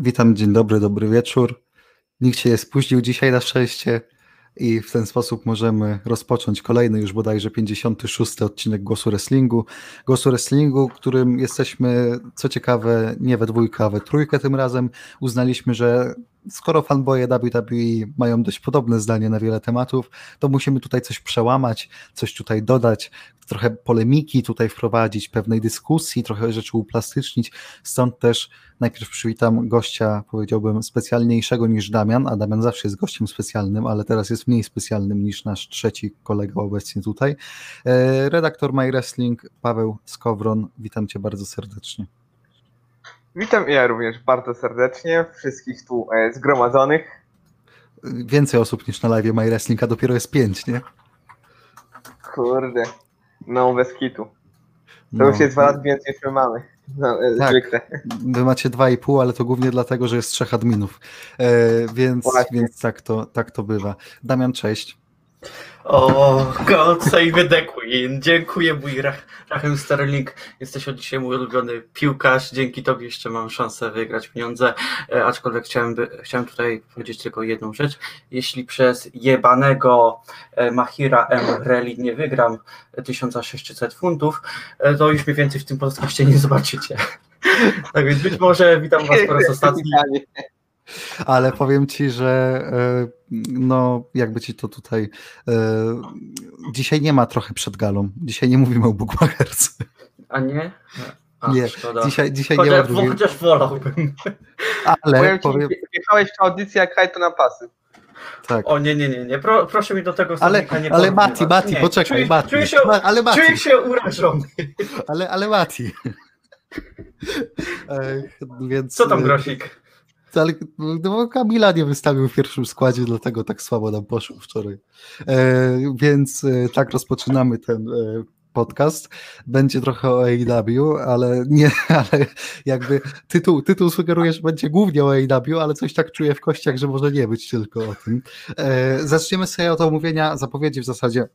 Witam, dzień dobry, dobry wieczór. Nikt się nie spóźnił dzisiaj na szczęście i w ten sposób możemy rozpocząć kolejny już bodajże 56 odcinek Głosu Wrestlingu. Głosu Wrestlingu, którym jesteśmy, co ciekawe, nie we dwójkę, a we trójkę tym razem. Uznaliśmy, że skoro fanboye WWE mają dość podobne zdanie na wiele tematów, to musimy tutaj coś przełamać, coś tutaj dodać, trochę polemiki tutaj wprowadzić, pewnej dyskusji, trochę rzeczy uplastycznić. Stąd też najpierw przywitam gościa, powiedziałbym, specjalniejszego niż Damian, a Damian zawsze jest gościem specjalnym, ale teraz jest mniej specjalnym niż nasz trzeci kolega obecnie tutaj. E, redaktor My Wrestling, Paweł Skowron, witam cię bardzo serdecznie. Witam ja również bardzo serdecznie wszystkich tu e, zgromadzonych. Więcej osób niż na live My Wrestling, a dopiero jest pięć, nie? Kurde, no bez kitu. To no. już jest dwa razy więcej niż my mamy. No, e, tak. Zwykle. Wy macie dwa i pół, ale to głównie dlatego, że jest trzech adminów. E, więc, więc tak, to, tak to bywa. Damian, cześć. O, God save the Queen. Dziękuję, mój Rachem Sterling. Jesteś od dzisiaj mój ulubiony piłkarz. Dzięki Tobie jeszcze mam szansę wygrać pieniądze. E, aczkolwiek chciałem, by, chciałem tutaj powiedzieć tylko jedną rzecz. Jeśli przez jebanego e, Mahira M. Nie wygram 1600 funtów, e, to już mnie więcej w tym podcaście nie zobaczycie. Tak więc być może witam Was po raz ostatni. Ale powiem ci, że e, no, jakby ci to tutaj. E, dzisiaj nie ma trochę przed galą. Dzisiaj nie mówimy o Bookmacherce. A nie? A, nie, szkoda. dzisiaj, dzisiaj chociaż, nie ma drugiej... Chociaż wolałbym. Ale powiem, powiem... Wjechałeś w audycję jak hajto na pasy. Tak. O nie, nie, nie, nie. Pro, proszę mi do tego Ale, nie ale Mati, Mati, nie. poczekaj, czuję, Mati. Czuję się, ale Mati. Czuję się urażony. Ale, ale Mati. Więc, Co tam, Grosik? Ale no, Kamila nie wystawił w pierwszym składzie, dlatego tak słabo nam poszło wczoraj. E, więc e, tak rozpoczynamy ten e, podcast. Będzie trochę o AEW, ale nie, ale jakby tytuł, tytuł sugeruje, że będzie głównie o AEW, ale coś tak czuję w kościach, że może nie być tylko o tym. E, zaczniemy sobie od omówienia zapowiedzi w zasadzie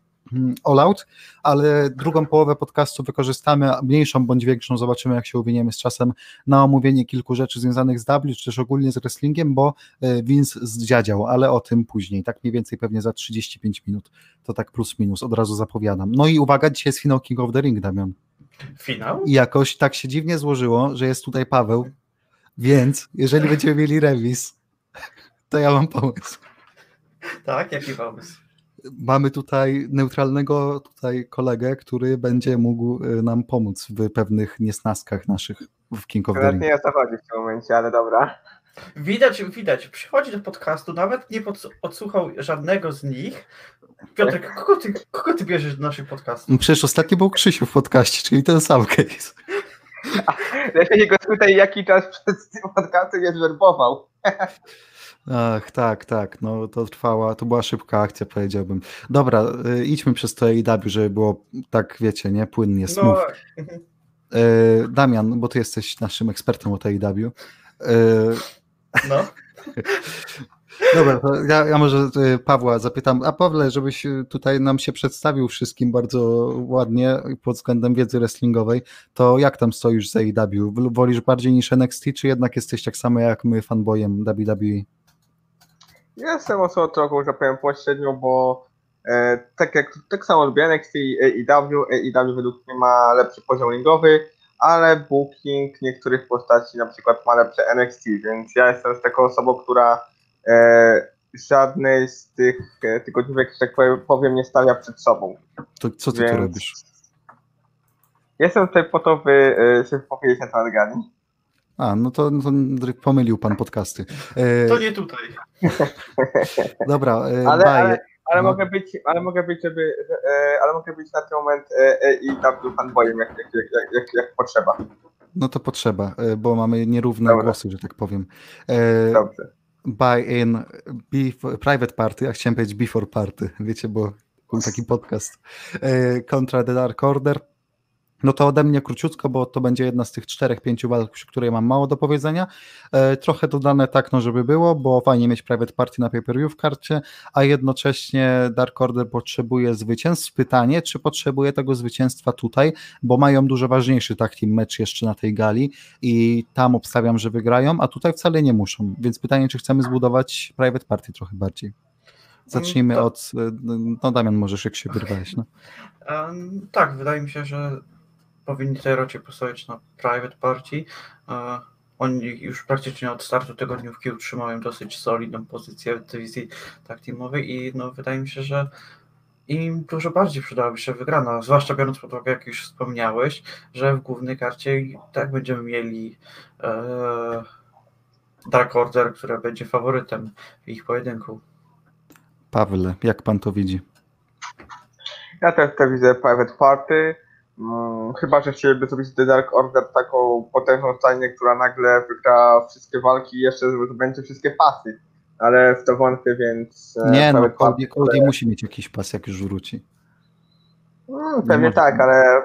all out, ale drugą połowę podcastu wykorzystamy, mniejszą bądź większą, zobaczymy jak się uwiniemy z czasem, na omówienie kilku rzeczy związanych z W, czy też ogólnie z wrestlingiem, bo e, Vince zdziadział, ale o tym później, tak mniej więcej pewnie za 35 minut, to tak plus minus, od razu zapowiadam. No i uwaga, dzisiaj jest finał King of the Ring, Damian. Finał? I jakoś tak się dziwnie złożyło, że jest tutaj Paweł, więc jeżeli będziemy mieli remis, to ja mam pomysł. Tak, jaki pomysł? Mamy tutaj neutralnego tutaj kolegę, który będzie mógł y, nam pomóc w pewnych niesnaskach naszych w King of the Ring. nie o to chodzi w tym momencie, ale dobra. Widać, widać, przychodzi do podcastu, nawet nie odsłuchał żadnego z nich. Piotrek, kogo ty, kogo ty bierzesz do naszych podcastów? No przecież ostatni był Krzysiu w podcaście, czyli ten sam case. Lepiej go tutaj jaki czas przed tym podcastem jest werbował. Ach, tak, tak, no to trwała, to była szybka akcja, powiedziałbym. Dobra, y, idźmy przez to AEW, żeby było tak, wiecie, nie, płynnie, no, smooth. No. Y, Damian, bo ty jesteś naszym ekspertem od AEW. Y, no. Dobra, ja, ja, może y, Pawła zapytam, a Pawle, żebyś y, tutaj nam się przedstawił wszystkim bardzo ładnie pod względem wiedzy wrestlingowej, to jak tam stoisz z AEW? Wolisz bardziej niż NXT, czy jednak jesteś tak samo jak my fanboyem WWE? Jestem osobą trochę, że powiem pośrednio, bo e, tak jak tak samo lubię NXT i AEW, AEW według mnie ma lepszy poziom ringowy, ale booking niektórych postaci na przykład ma lepsze NXT, więc ja jestem z taką osobą, która e, żadnej z tych e, tygodniówek, że tak powiem, nie stawia przed sobą. To co ty więc... tu robisz? Jestem tutaj po to, by e, się wypowiedzieć na temat Gani. A, no to, no to pomylił pan podcasty. E... To nie tutaj. Dobra, e, ale, ale, ale no. mogę być, ale mogę być, żeby, e, ale mogę być na ten moment e, e i tam był fanboyem, jak, jak, jak, jak, jak potrzeba. No to potrzeba, e, bo mamy nierówne Dobra. głosy, że tak powiem. Dobrze. Buy in before, private party, a chciałem powiedzieć before party, wiecie, bo był taki podcast. Kontra The Dark Order No to ode mnie króciutko, bo to będzie jedna z tych czterech, pięciu walk, przy której mam mało do powiedzenia. E, trochę dodane tak, no żeby było, bo fajnie mieć private party na pay-per-view w karcie, a jednocześnie Dark Order potrzebuje zwycięstw. Pytanie, czy potrzebuje tego zwycięstwa tutaj, bo mają dużo ważniejszy tak team mecz jeszcze na tej gali i tam obstawiam, że wygrają, a tutaj wcale nie muszą. Więc pytanie, czy chcemy zbudować private party trochę bardziej. Zacznijmy To- od. e, No, Damian, możesz, jak się wyrwałeś. No. Em, tak, wydaje mi się, że powinni tutaj raczej postawić na private party. Oni już praktycznie od startu tygodniówki utrzymają dosyć solidną pozycję w dywizji tak teamowej i no, wydaje mi się, że im dużo bardziej przydałaby się wygrana, zwłaszcza biorąc pod uwagę, jak już wspomniałeś, że w głównej karcie tak będziemy mieli e, Dark Order, która będzie faworytem w ich pojedynku. Pawle, jak pan to widzi? Ja też to widzę private party. Mm, chyba, że chcieliby zrobić The Dark Order taką potężną stajnię, która nagle wygra wszystkie walki i jeszcze będzie wszystkie pasy. Ale w to wątpię, więc. e, Nie, no, Cody, Cody musi mieć jakiś pas, jak już wróci. Mm, pewnie może- tak, ale.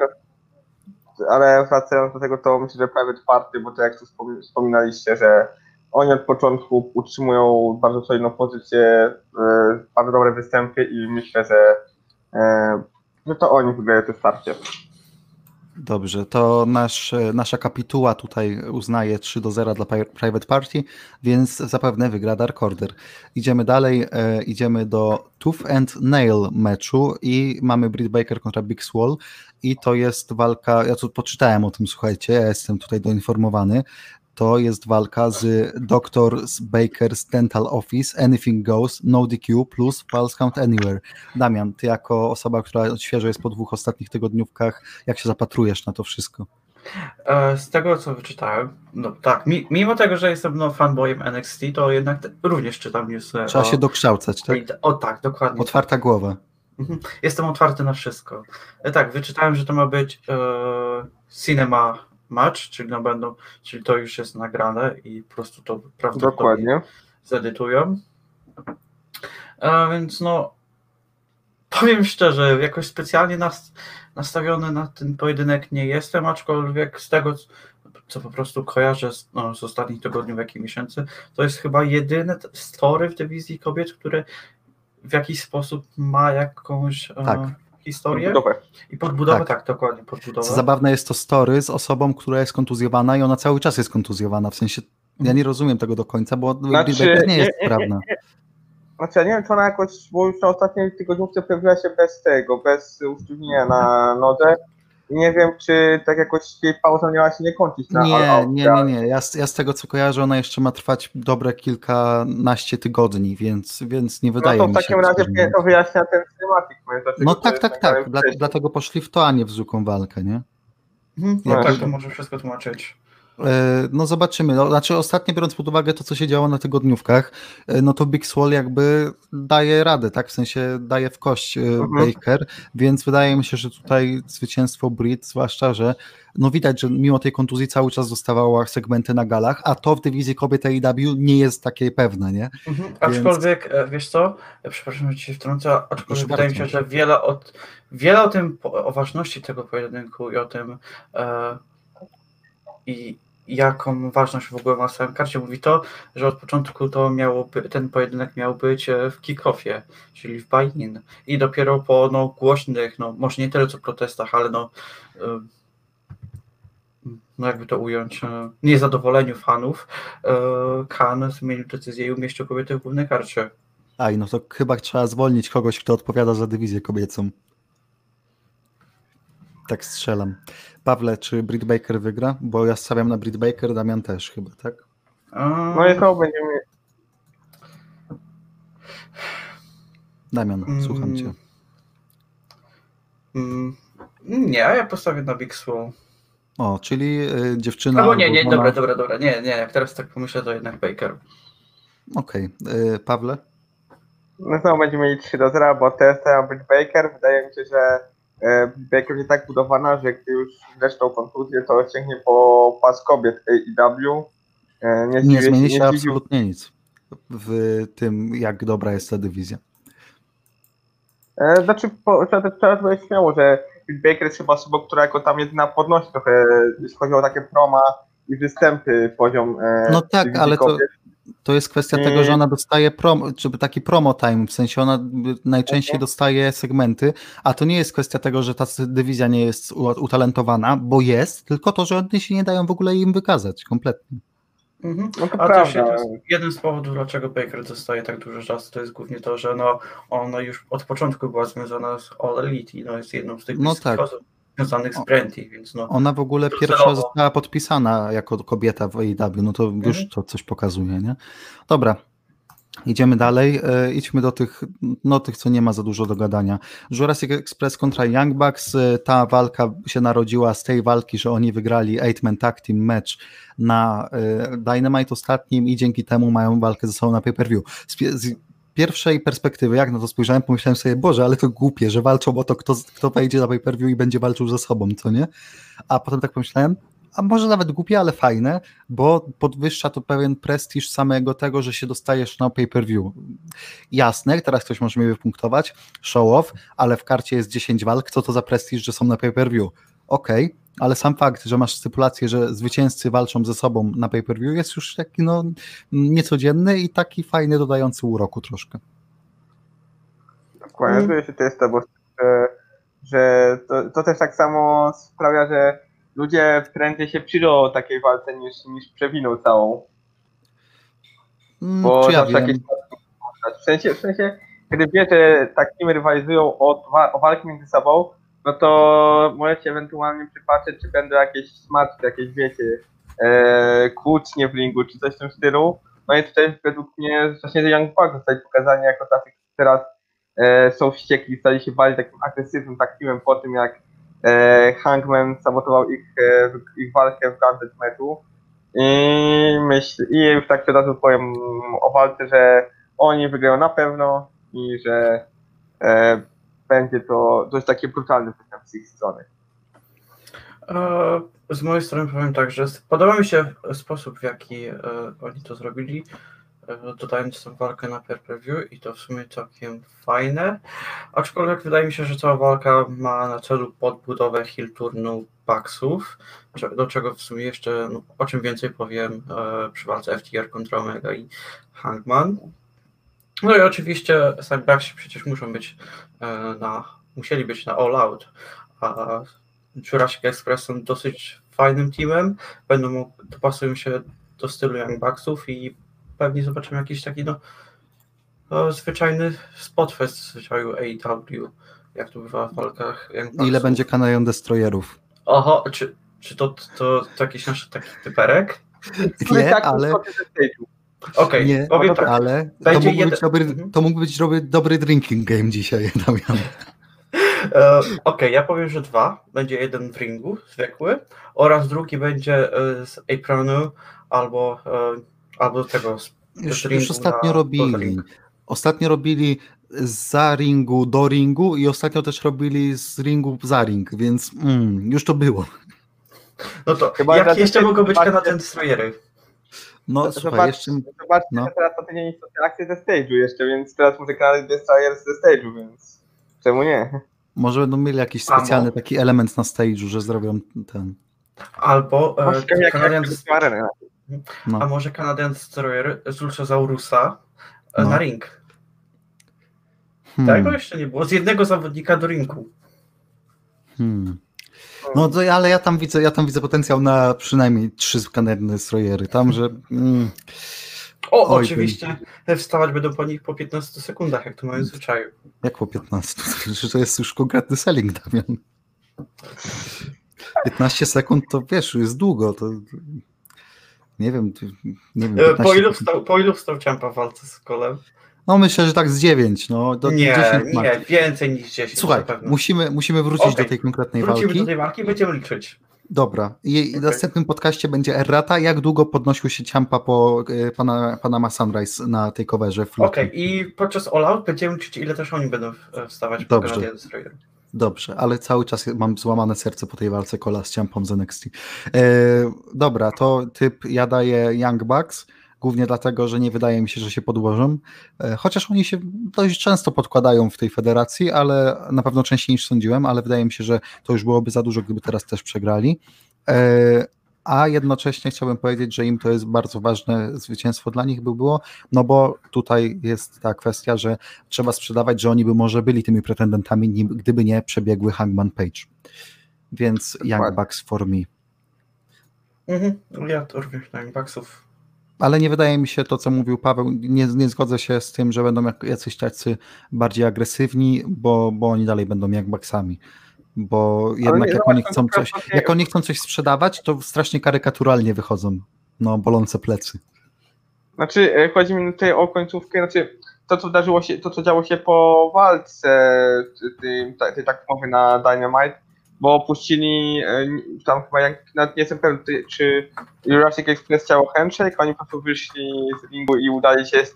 Ale wracając do tego, to myślę, że private party, bo to jak tu wspom- wspominaliście, że oni od początku utrzymują bardzo solidną pozycję, e, bardzo dobre występy i myślę, że, e, że to oni wygrają to starcie. Dobrze, to nasz, nasza kapituła tutaj uznaje 3 do 0 dla Private Party, więc zapewne wygra Dark Order. Idziemy dalej, e, idziemy do Tooth and Nail meczu i mamy Britt Baker kontra Big Swall i to jest walka, ja tu poczytałem o tym, słuchajcie, ja jestem tutaj doinformowany, to jest walka z Dr. Baker's Dental Office, Anything Goes, No DQ plus False Count Anywhere. Damian, ty jako osoba, która świeżo jest po dwóch ostatnich tygodniówkach, jak się zapatrujesz na to wszystko? E, Z tego co wyczytałem, no tak, mi, mimo tego, że jestem no, fanboyem NXT, to jednak również czytam newsy. Trzeba o, się dokształcać, tak? O tak, dokładnie. Otwarta głowa. Mhm. Jestem otwarty na wszystko. E, Tak, wyczytałem, że to ma być e, cinema match, czyli, no będą, czyli to już jest nagrane i po prostu to prawdopodobnie Dokładnie. zedytują. A więc no, powiem szczerze, jakoś specjalnie nas, nastawiony na ten pojedynek nie jestem, aczkolwiek z tego, co po prostu kojarzę z, no, z ostatnich tygodniówek i miesięcy, to jest chyba jedyne story w dywizji kobiet, które w jakiś sposób ma jakąś e, Tak. Historię Budowę. i podbudowę, Tak. tak, dokładnie, podbudowę. Co zabawne jest to story z osobą, która jest kontuzjowana i ona cały czas jest kontuzjowana. W sensie ja nie rozumiem tego do końca, bo Znaczy, nie jest nie, sprawna. Znaczy, ja nie wiem, czy ona jakoś, bo już na ostatniej tygodniówce pojawiła się bez tego, bez usztywnienia na nodze. Nie wiem, czy tak jakoś jej pauza miała się nie kończyć na all Nie, out, nie, nie, nie. Ja z, ja z tego co kojarzę, ona jeszcze ma trwać dobre kilkanaście tygodni, więc, więc nie wydaje no to mi w się. takim razie to wyjaśnia ten cinematic. no tak, tak, nagrane tak. Dla, dlatego poszli w to, a nie w zwykłą walkę, nie? Mhm, No, tak, to może wszystko tłumaczyć. E, No zobaczymy. No, znaczy ostatnio biorąc pod uwagę to, co się działo na tygodniówkach, e, no to Big Swall jakby daje radę, tak? W sensie daje w kość e, Mhm. Baker, więc wydaje mi się, że tutaj zwycięstwo Brit, zwłaszcza, że no widać, że mimo tej kontuzji cały czas dostawała segmenty na galach, a to w dywizji kobiet AEW nie jest takie pewne, nie? Mhm. Aczkolwiek, e, wiesz co, przepraszam, że ci się wtrącę, aczkolwiek wydaje mi się, że wiele, od, wiele o tym, o ważności tego pojedynku i o tym e, i jaką ważność w ogóle ma w samym karcie, mówi to, że od początku to miało by, ten pojedynek miał być e, w kick-offie, czyli w buy-in i dopiero po no, głośnych, no może nie tyle co protestach, ale no e, no jakby to ująć, e, niezadowoleniu fanów, Khan zmienił decyzję i umieścił kobiety w głównej karcie. Aj, no to chyba trzeba zwolnić kogoś, kto odpowiada za dywizję kobiecą. Tak strzelam. Pawle, czy Britt Baker wygra? Bo ja stawiam na Britt Baker, Damian też chyba, tak? A, No i znowu będziemy Damian, słucham cię. Mm, nie, ja postawię na Big Swole. O, czyli y, dziewczyna. Albo nie, nie, dobra, dobra, dobra, nie, nie, jak teraz tak pomyślę, to jednak Baker. Okej. Y, Pawle? No znowu będziemy mieli 3 do 0, bo teraz to Britt Baker. Wydaje mi się, że Baker jest tak budowana, że gdy już zresztą kontuzję, to sięgnie po pas kobiet AEW. E, nie Nie zmieni się zdziwił- absolutnie nic w tym, jak dobra jest ta dywizja. E, Znaczy, po, trzeba, trzeba powiedzieć śmiało, że Baker jest chyba osobą, która jako tam jedyna podnosi trochę, jeśli chodzi o takie proma i występy poziom e, No tak, ale kobiet. To jest kwestia Nie. tego, że ona dostaje prom, czy taki promo time, w sensie ona najczęściej dostaje segmenty, a to nie jest kwestia tego, że ta dywizja nie jest u- utalentowana, bo jest, tylko to, że oni się nie dają w ogóle im wykazać kompletnie. Mhm. No to A prawda. jeden, z- jeden z powodów, dlaczego Baker dostaje tak dużo czasu, to jest głównie to, że no, ona już od początku była związana z All Elite i no, jest jedną z tych No tak. osób związanych z Brandy, więc no. Ona w ogóle pierwsza została podpisana jako kobieta w AEW, no to już Mhm. to coś pokazuje, nie? Dobra, idziemy dalej, e, idźmy do tych, no tych, co nie ma za dużo do gadania. Jurassic Express kontra Young Bucks, e, ta walka się narodziła z tej walki, że oni wygrali 8-man tag team match na e, Dynamite ostatnim i dzięki temu mają walkę ze sobą na pay-per-view. Z, z pierwszej perspektywy, jak na to spojrzałem, pomyślałem sobie, Boże, ale to głupie, że walczą o to, kto, kto wejdzie na pay-per-view i będzie walczył ze sobą, co nie? A potem tak pomyślałem, a może nawet głupie, ale fajne, bo podwyższa to pewien prestiż samego tego, że się dostajesz na pay-per-view. Jasne, teraz ktoś może mnie wypunktować, show off, ale w karcie jest 10 walk, co to za prestiż, że są na pay-per-view? Okej, ale sam fakt, że masz stypulację, że zwycięzcy walczą ze sobą na pay-per-view jest już taki no niecodzienny i taki fajny, dodający uroku troszkę. Dokładnie, Mm. zgodzę się też z tobą, że, że to, to też tak samo sprawia, że ludzie prędzej się przyjdą takiej walce niż, niż przewiną całą. Mm, Bo czy ja jakieś w sensie, w sensie, kiedy wie, że tak teamy rywalizują o, o walki między sobą, no to możecie ewentualnie przypatrzeć, czy będą jakieś smaczki, jakieś wiecie, e, w ringu, czy coś w tym stylu. No i tutaj według mnie właśnie Young Bucks zostali pokazani jako tacy, którzy teraz e, są wściekli, stali się bardziej takim agresywnym tak teamem po tym, jak e, Hangman sabotował ich, e, ich walkę w Gauntlet meczu. I myślę, i już tak od razu powiem o walce, że oni wygrają na pewno i że e, będzie to dość takie brutalny występ z ich strony. E, Z mojej strony powiem tak, że podoba mi się sposób, w jaki e, oni to zrobili, e, dodając tę walkę na pay-per-view i to w sumie całkiem fajne, aczkolwiek wydaje mi się, że cała walka ma na celu podbudowę heel turnu cze- do czego w sumie jeszcze, no, o czym więcej powiem przy walce FTR kontra Omega i Hangman. No i oczywiście Bucksi przecież muszą być e, na, musieli być na All Out, a Jurassic Express są dosyć fajnym teamem, będą dopasują się do stylu Young Bucksów i pewnie zobaczymy jakiś taki no, no zwyczajny spotfest w zwyczaju AEW, jak to bywa w walkach Young Bucksów. Ile będzie Canadian Destroyerów? Oho, czy, czy to, to, to jakiś nasz taki typerek? Nie, tak, ale... Okej, no powiem tak. ale to mógł, być dobry, Mhm. to mógł być dobry, dobry drinking game dzisiaj, Damian. E, Okej, ja powiem, że dwa. Będzie jeden w ringu, zwykły, oraz drugi będzie e, z apronu albo, e, albo tego z Już, ringu już ostatnio na- robili. Ostatnio robili za ringu do ringu i ostatnio też robili z ringu za ring, więc mm, już to było. No to Chyba, jakie że jeszcze mogą być Canadian Destroyery? No Zobacz, słuchaj, jeszcze Zobaczcie, no. że teraz to tydzień akcje ze stage'u jeszcze, więc teraz muszę grać Destroyers ze stage'u, więc czemu nie? może będą mieli jakiś specjalny taki element na stage'u, że zrobią ten. Albo Może e, Canadian, jak arenę. No. a może Canadian Destroyer z Luchasaurusa e, No. na ring. Hmm, Tego jeszcze nie było. Z jednego zawodnika do ringu. hmm. No to, ale ja tam widzę, ja tam widzę potencjał na przynajmniej trzy Canadian Destroyery. Tam, że mm, O, Oj, oczywiście wstawać będą po nich po 15 sekundach, jak to mają zwyczaju. jak po 15? Że to jest już konkretny selling, Damian. 15 sekund to wiesz, jest długo. To nie wiem, nie wiem. E, 15 Po ilu, wstał, po ilu wstał Ciampa w walce z Kolem? No myślę, że tak z 9. No, do Nie, 10 ma. nie, więcej niż 10 Słuchaj, musimy, musimy wrócić Okej, do tej konkretnej Wrócimy walki. do tej walki i będziemy liczyć. Dobra. I, i w następnym podcaście będzie errata. Jak długo podnosił się Ciampa po e, pana, Panama Sunrise na tej coverze Okej, lutym? i podczas All Out będziemy liczyć, ile też oni będą e, wstawać po Dobrze. Canadian Destroyer. Dobrze, ale cały czas mam złamane serce po tej walce Kola z Ciampą z NXT. E, dobra, to typ ja daję Young Bucks. Głównie dlatego, że nie wydaje mi się, że się podłożą, e, chociaż oni się dość często podkładają w tej federacji, ale na pewno częściej niż sądziłem, ale wydaje mi się, że to już byłoby za dużo, gdyby teraz też przegrali. E, a jednocześnie chciałbym powiedzieć, że im to jest bardzo ważne zwycięstwo dla nich by było, no bo tutaj jest ta kwestia, że trzeba sprzedawać, że oni by może byli tymi pretendentami, gdyby nie przebiegły Hangman Page. Więc Young Bucks for me. Mhm, ja to również Young Bucksów. Ale nie wydaje mi się to, co mówił Paweł, nie, nie zgodzę się z tym, że będą jacyś tacy bardziej agresywni, bo, bo oni dalej będą Young Bucksami bo jednak jak oni, chcą coś, jak oni chcą coś sprzedawać, to strasznie karykaturalnie wychodzą. No, bolące plecy. Znaczy, e, chodzi mi tutaj o końcówkę, znaczy to, co wydarzyło się, to, co działo się po walce tej, tej tak mowy na Dynamite, bo opuścili e, tam chyba, jak, nawet nie jestem pewien, czy Jurassic Express chciał handshake, oni po prostu wyszli z ringu i udali się z,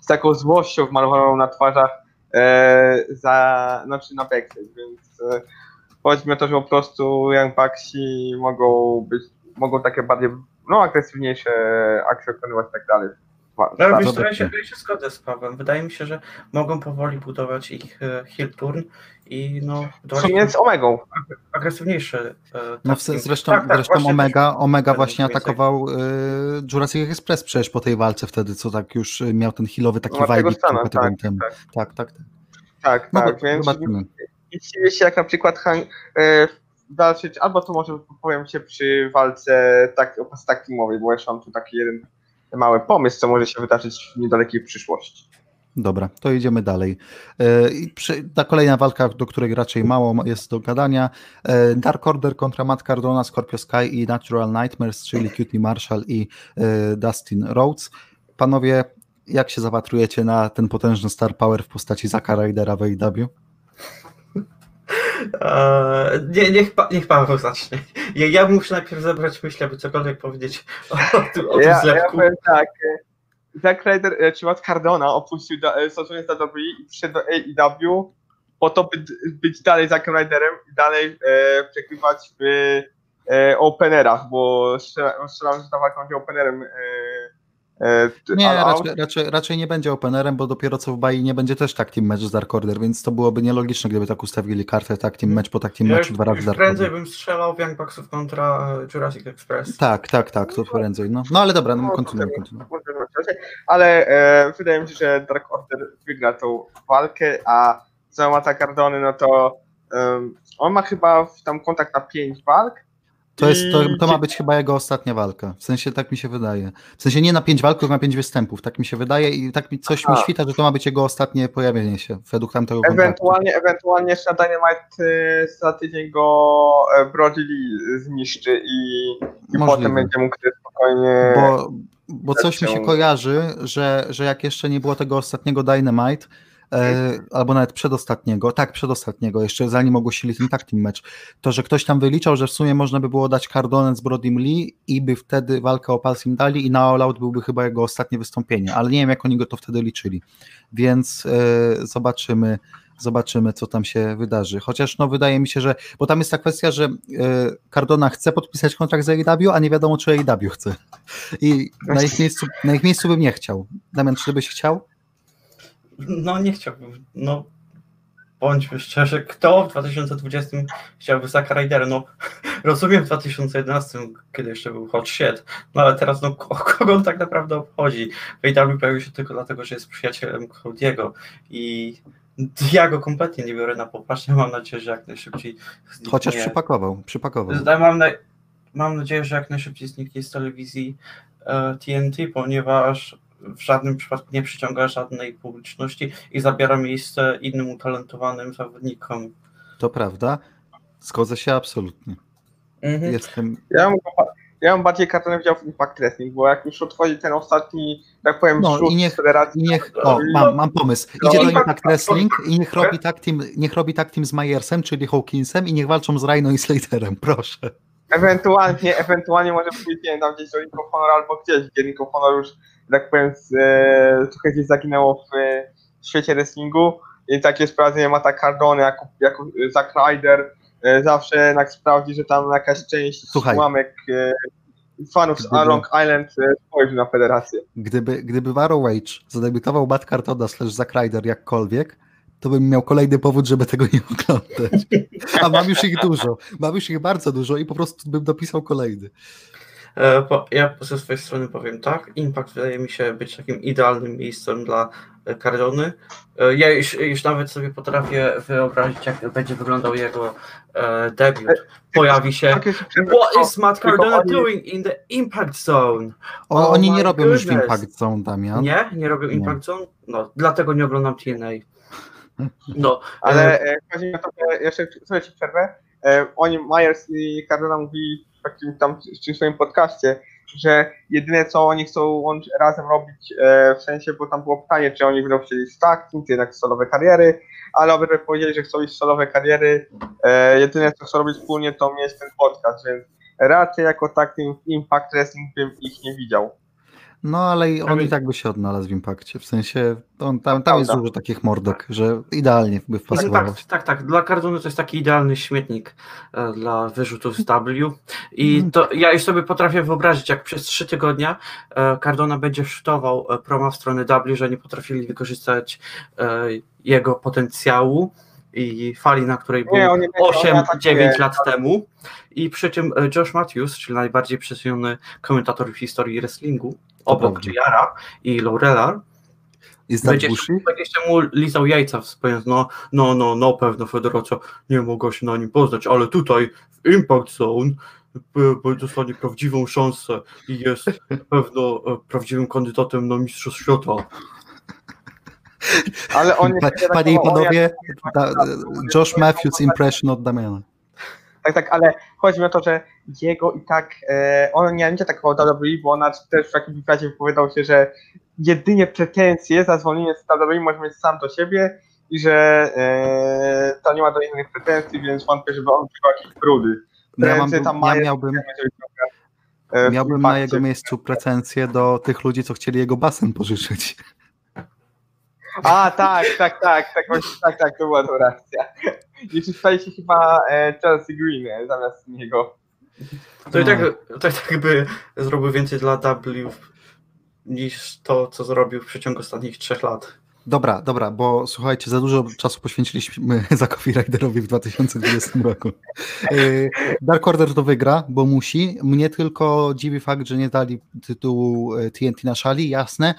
z taką złością wmalowaną na twarzach e, za, znaczy na backstage, więc e, o to, że po prostu Young Bucksi mogą być, mogą takie bardziej, no agresywniejsze akcje wykonywać i tak dalej. No, wiesz, ja, się, ja się zgodzę z Pawłem. Wydaje mi się, że mogą powoli budować ich e, heel turn i no... W sumie z Omegą. Agresywniejsze. E, no zresztą, tak, tak, zresztą Omega, Omega właśnie atakował y, Jurassic Express przecież po tej walce wtedy, co tak już miał ten healowy taki no, vibe. Tak, tak, tak, tak, tak. Tak, no, tak, więc zobaczymy i dziwię się, jak na przykład Han, e, walczyć, albo to może powiem się przy walce tak, tak teamowej, bo jeszcze mam tu taki jeden mały pomysł, co może się wydarzyć w niedalekiej przyszłości. Dobra, to idziemy dalej. E, ta kolejna walka, do której raczej mało jest do gadania. E, Dark Order kontra Matt Cardona, Scorpio Sky i Natural Nightmares, czyli Cutie Marshall i e, Dustin Rhodes. Panowie, jak się zapatrujecie na ten potężny star power w postaci Zaka Rydera w AEW? Eee, nie, niech, niech Paweł zacznie. Ja, ja muszę najpierw zebrać myśl, aby cokolwiek powiedzieć o, tym, o tym ja, zlepku. Ja tak. E, Zack Ryder, e, czy Matt Cardona opuścił stosunek z WWE i przyszedł do AEW po to, by być dalej Zackiem Ryderem i dalej e, przegrywać w e, openerach, bo strzelam, że ta walka będzie openerem E, nie, raczej, raczej, raczej, nie będzie openerem, bo dopiero co w Bai nie będzie też tak team match z Dark Order, więc to byłoby nielogiczne, gdyby tak ustawili kartę tak team match po tak team matchu dwa razy Dark prędzej bym strzelał w Young Bucksów kontra e, Jurassic Express. Tak, tak, tak, to prędzej. No, no ale dobra, no, no kontynuuj, kontynuuj. Ale e, wydaje mi się, że Dark Order wygra tą walkę, a ma Cardony, no to um, on ma chyba tam kontakt na 5 walk, to, jest, to, to, ma być chyba jego ostatnia walka. W sensie tak mi się wydaje. W sensie nie na pięć walk, tylko na pięć występów. Tak mi się wydaje i tak mi coś A. mi świta, że to ma być jego ostatnie pojawienie się według tamtego Ewentualnie, ewentualnie jeszcze na Dynamite y, za tydzień go e, Brody Lee zniszczy i, i potem będzie mógł spokojnie. Bo, bo coś mi się kojarzy, że, że jak jeszcze nie było tego ostatniego Dynamite, e, albo nawet przedostatniego, tak, przedostatniego, jeszcze zanim ogłosili ten tak team mecz, to, że ktoś tam wyliczał, że w sumie można by było dać Cardone z Brodym Lee i by wtedy walkę o pas im dali i na All Out byłby chyba jego ostatnie wystąpienie, ale nie wiem, jak oni go to wtedy liczyli, więc e, zobaczymy, zobaczymy, co tam się wydarzy. Chociaż no wydaje mi się, że, bo tam jest ta kwestia, że e, Cardona chce podpisać kontrakt z AEW, a nie wiadomo, czy AEW chce. I na ich miejscu, na ich miejscu bym nie chciał. Damian, czy byś chciał? No nie chciałbym, no bądźmy szczerzy, kto w 2020 chciałby Zack Rydera? No rozumiem w 2011, kiedy jeszcze był hot shit, no ale teraz no kogo on tak naprawdę obchodzi? Wejdarby pojawił się tylko dlatego, że jest przyjacielem Claudiego i ja go kompletnie nie biorę na popatrzenie, mam nadzieję, że jak najszybciej zniknie. Chociaż przypakował, przypakował. Mam, na... mam nadzieję, że jak najszybciej zniknie z telewizji TNT, ponieważ w żadnym przypadku nie przyciąga żadnej publiczności i zabiera miejsce innym utalentowanym zawodnikom. To prawda. Zgodzę się absolutnie. Mhm. Jestem. Ja bym, ja bym bardziej kartonę wziął w Impact Wrestling, bo jak już otworzy ten ostatni, tak powiem, no, i niech, federacji. I niech, o, mam, mam pomysł. No, Idzie no, do Impact Wrestling i niech robi tak team, niech robi tak team z Mayersem, czyli Hawkinsem i niech walczą z Rhino i Slaterem, proszę. Ewentualnie, ewentualnie może pójść, nie wiem, tam gdzieś do Ring of Honor albo gdzieś, gdzie Ring of Honor już tak powiem, e, trochę gdzieś zaginęło w, w świecie wrestlingu i takie sprawdzenie ma tak Cardone jako, jako Zack Ryder e, zawsze jednak sprawdzi, że tam jakaś część Słuchaj, ułamek e, fanów z Gdyby- Long Island e, spojrzy na federację. Gdyby, gdyby Varo Wage zadebiutował Matt Cardona slash Zack Ryder jakkolwiek, to bym miał kolejny powód, żeby tego nie oglądać. A mam już ich dużo. Mam już ich bardzo dużo i po prostu bym dopisał kolejny. E, ja ze swojej strony powiem tak, Impact wydaje mi się być takim idealnym miejscem dla e, Cardony. E, Ja już, już nawet sobie potrafię wyobrazić, jak będzie wyglądał jego e, debiut. Pojawi się Tak What is Matt Cardona doing in the Impact Zone? O, Oh oni nie robią już. Impact Zone, Damian. Nie? Nie robią Nie. Impact Zone? No, dlatego nie oglądam TNA. No, Ale e, chodzi mi o to, że jeszcze ci przerwę. E, oni, Myers i Cardona mówili w takim tam tym swoim podcaście, że jedyne co oni chcą razem robić, e, w sensie, bo tam było pytanie, czy oni będą chcieli stack team, czy jednak solowe kariery, ale obydwaj powiedzieli, że chcą iść solowe kariery. E, jedyne co chcą robić wspólnie, to mieć ten podcast, więc raczej jako takim Impact Wrestling bym ich nie widział. No ale i on i tak by się odnalazł w Impakcie. W sensie on, tam, tam jest dużo takich mordek, że idealnie by wpasował. tak, tak, tak. Dla Cardony to jest taki idealny śmietnik e, dla wyrzutów z W. I Mhm. to ja już sobie potrafię wyobrazić, jak przez trzy tygodnia e, Cardona będzie sztował e, promo w stronę W, że nie potrafili wykorzystać e, jego potencjału i fali, na której był Nie, atakuje. 8-9 lat temu. I przy czym e, Josh Matthews, czyli najbardziej przesuniony komentator w historii wrestlingu, obok. Jara i Laurela, Jest tak będzie, będzie się mu lizał jajca, wspomniając, no, no, no, no, pewno Federacja nie mogła się na nim poznać, ale tutaj w Impact Zone b- dostanie prawdziwą szansę i jest pewno e, prawdziwym kandydatem na Mistrzostw Świata. Ale on nie Pa, panie i panowie, da, Josh Matthews impression od Damiana. Tak, tak, ale chodzi mi o to, że jego i tak, e, on nie będzie takował WWE, bo on też w takim wywiadzie wypowiadał się, że jedynie pretensje za zwolnienie z WWE może mieć sam do siebie i że e, to nie ma do innych pretensji, więc wątpię, żeby on miał jakieś brudy. Ja, mam, tam ja miałbym, e, miałbym na jego miejscu pretensje do tych ludzi, co chcieli jego basen pożyczyć. A, tak, tak, tak, tak, właśnie, tak, tak, to była to reakcja. I czytali się chyba e, Chelsea Green e, zamiast niego. To i tak, to i tak by zrobił więcej dla W niż to, co zrobił w przeciągu ostatnich trzech lat. Dobra, dobra, bo słuchajcie, za dużo czasu poświęciliśmy Zackowi Riderowi w 2020 roku. Yy, Dark Order to wygra, bo musi. Mnie tylko dziwi fakt, że nie dali tytułu e, TNT na szali, jasne.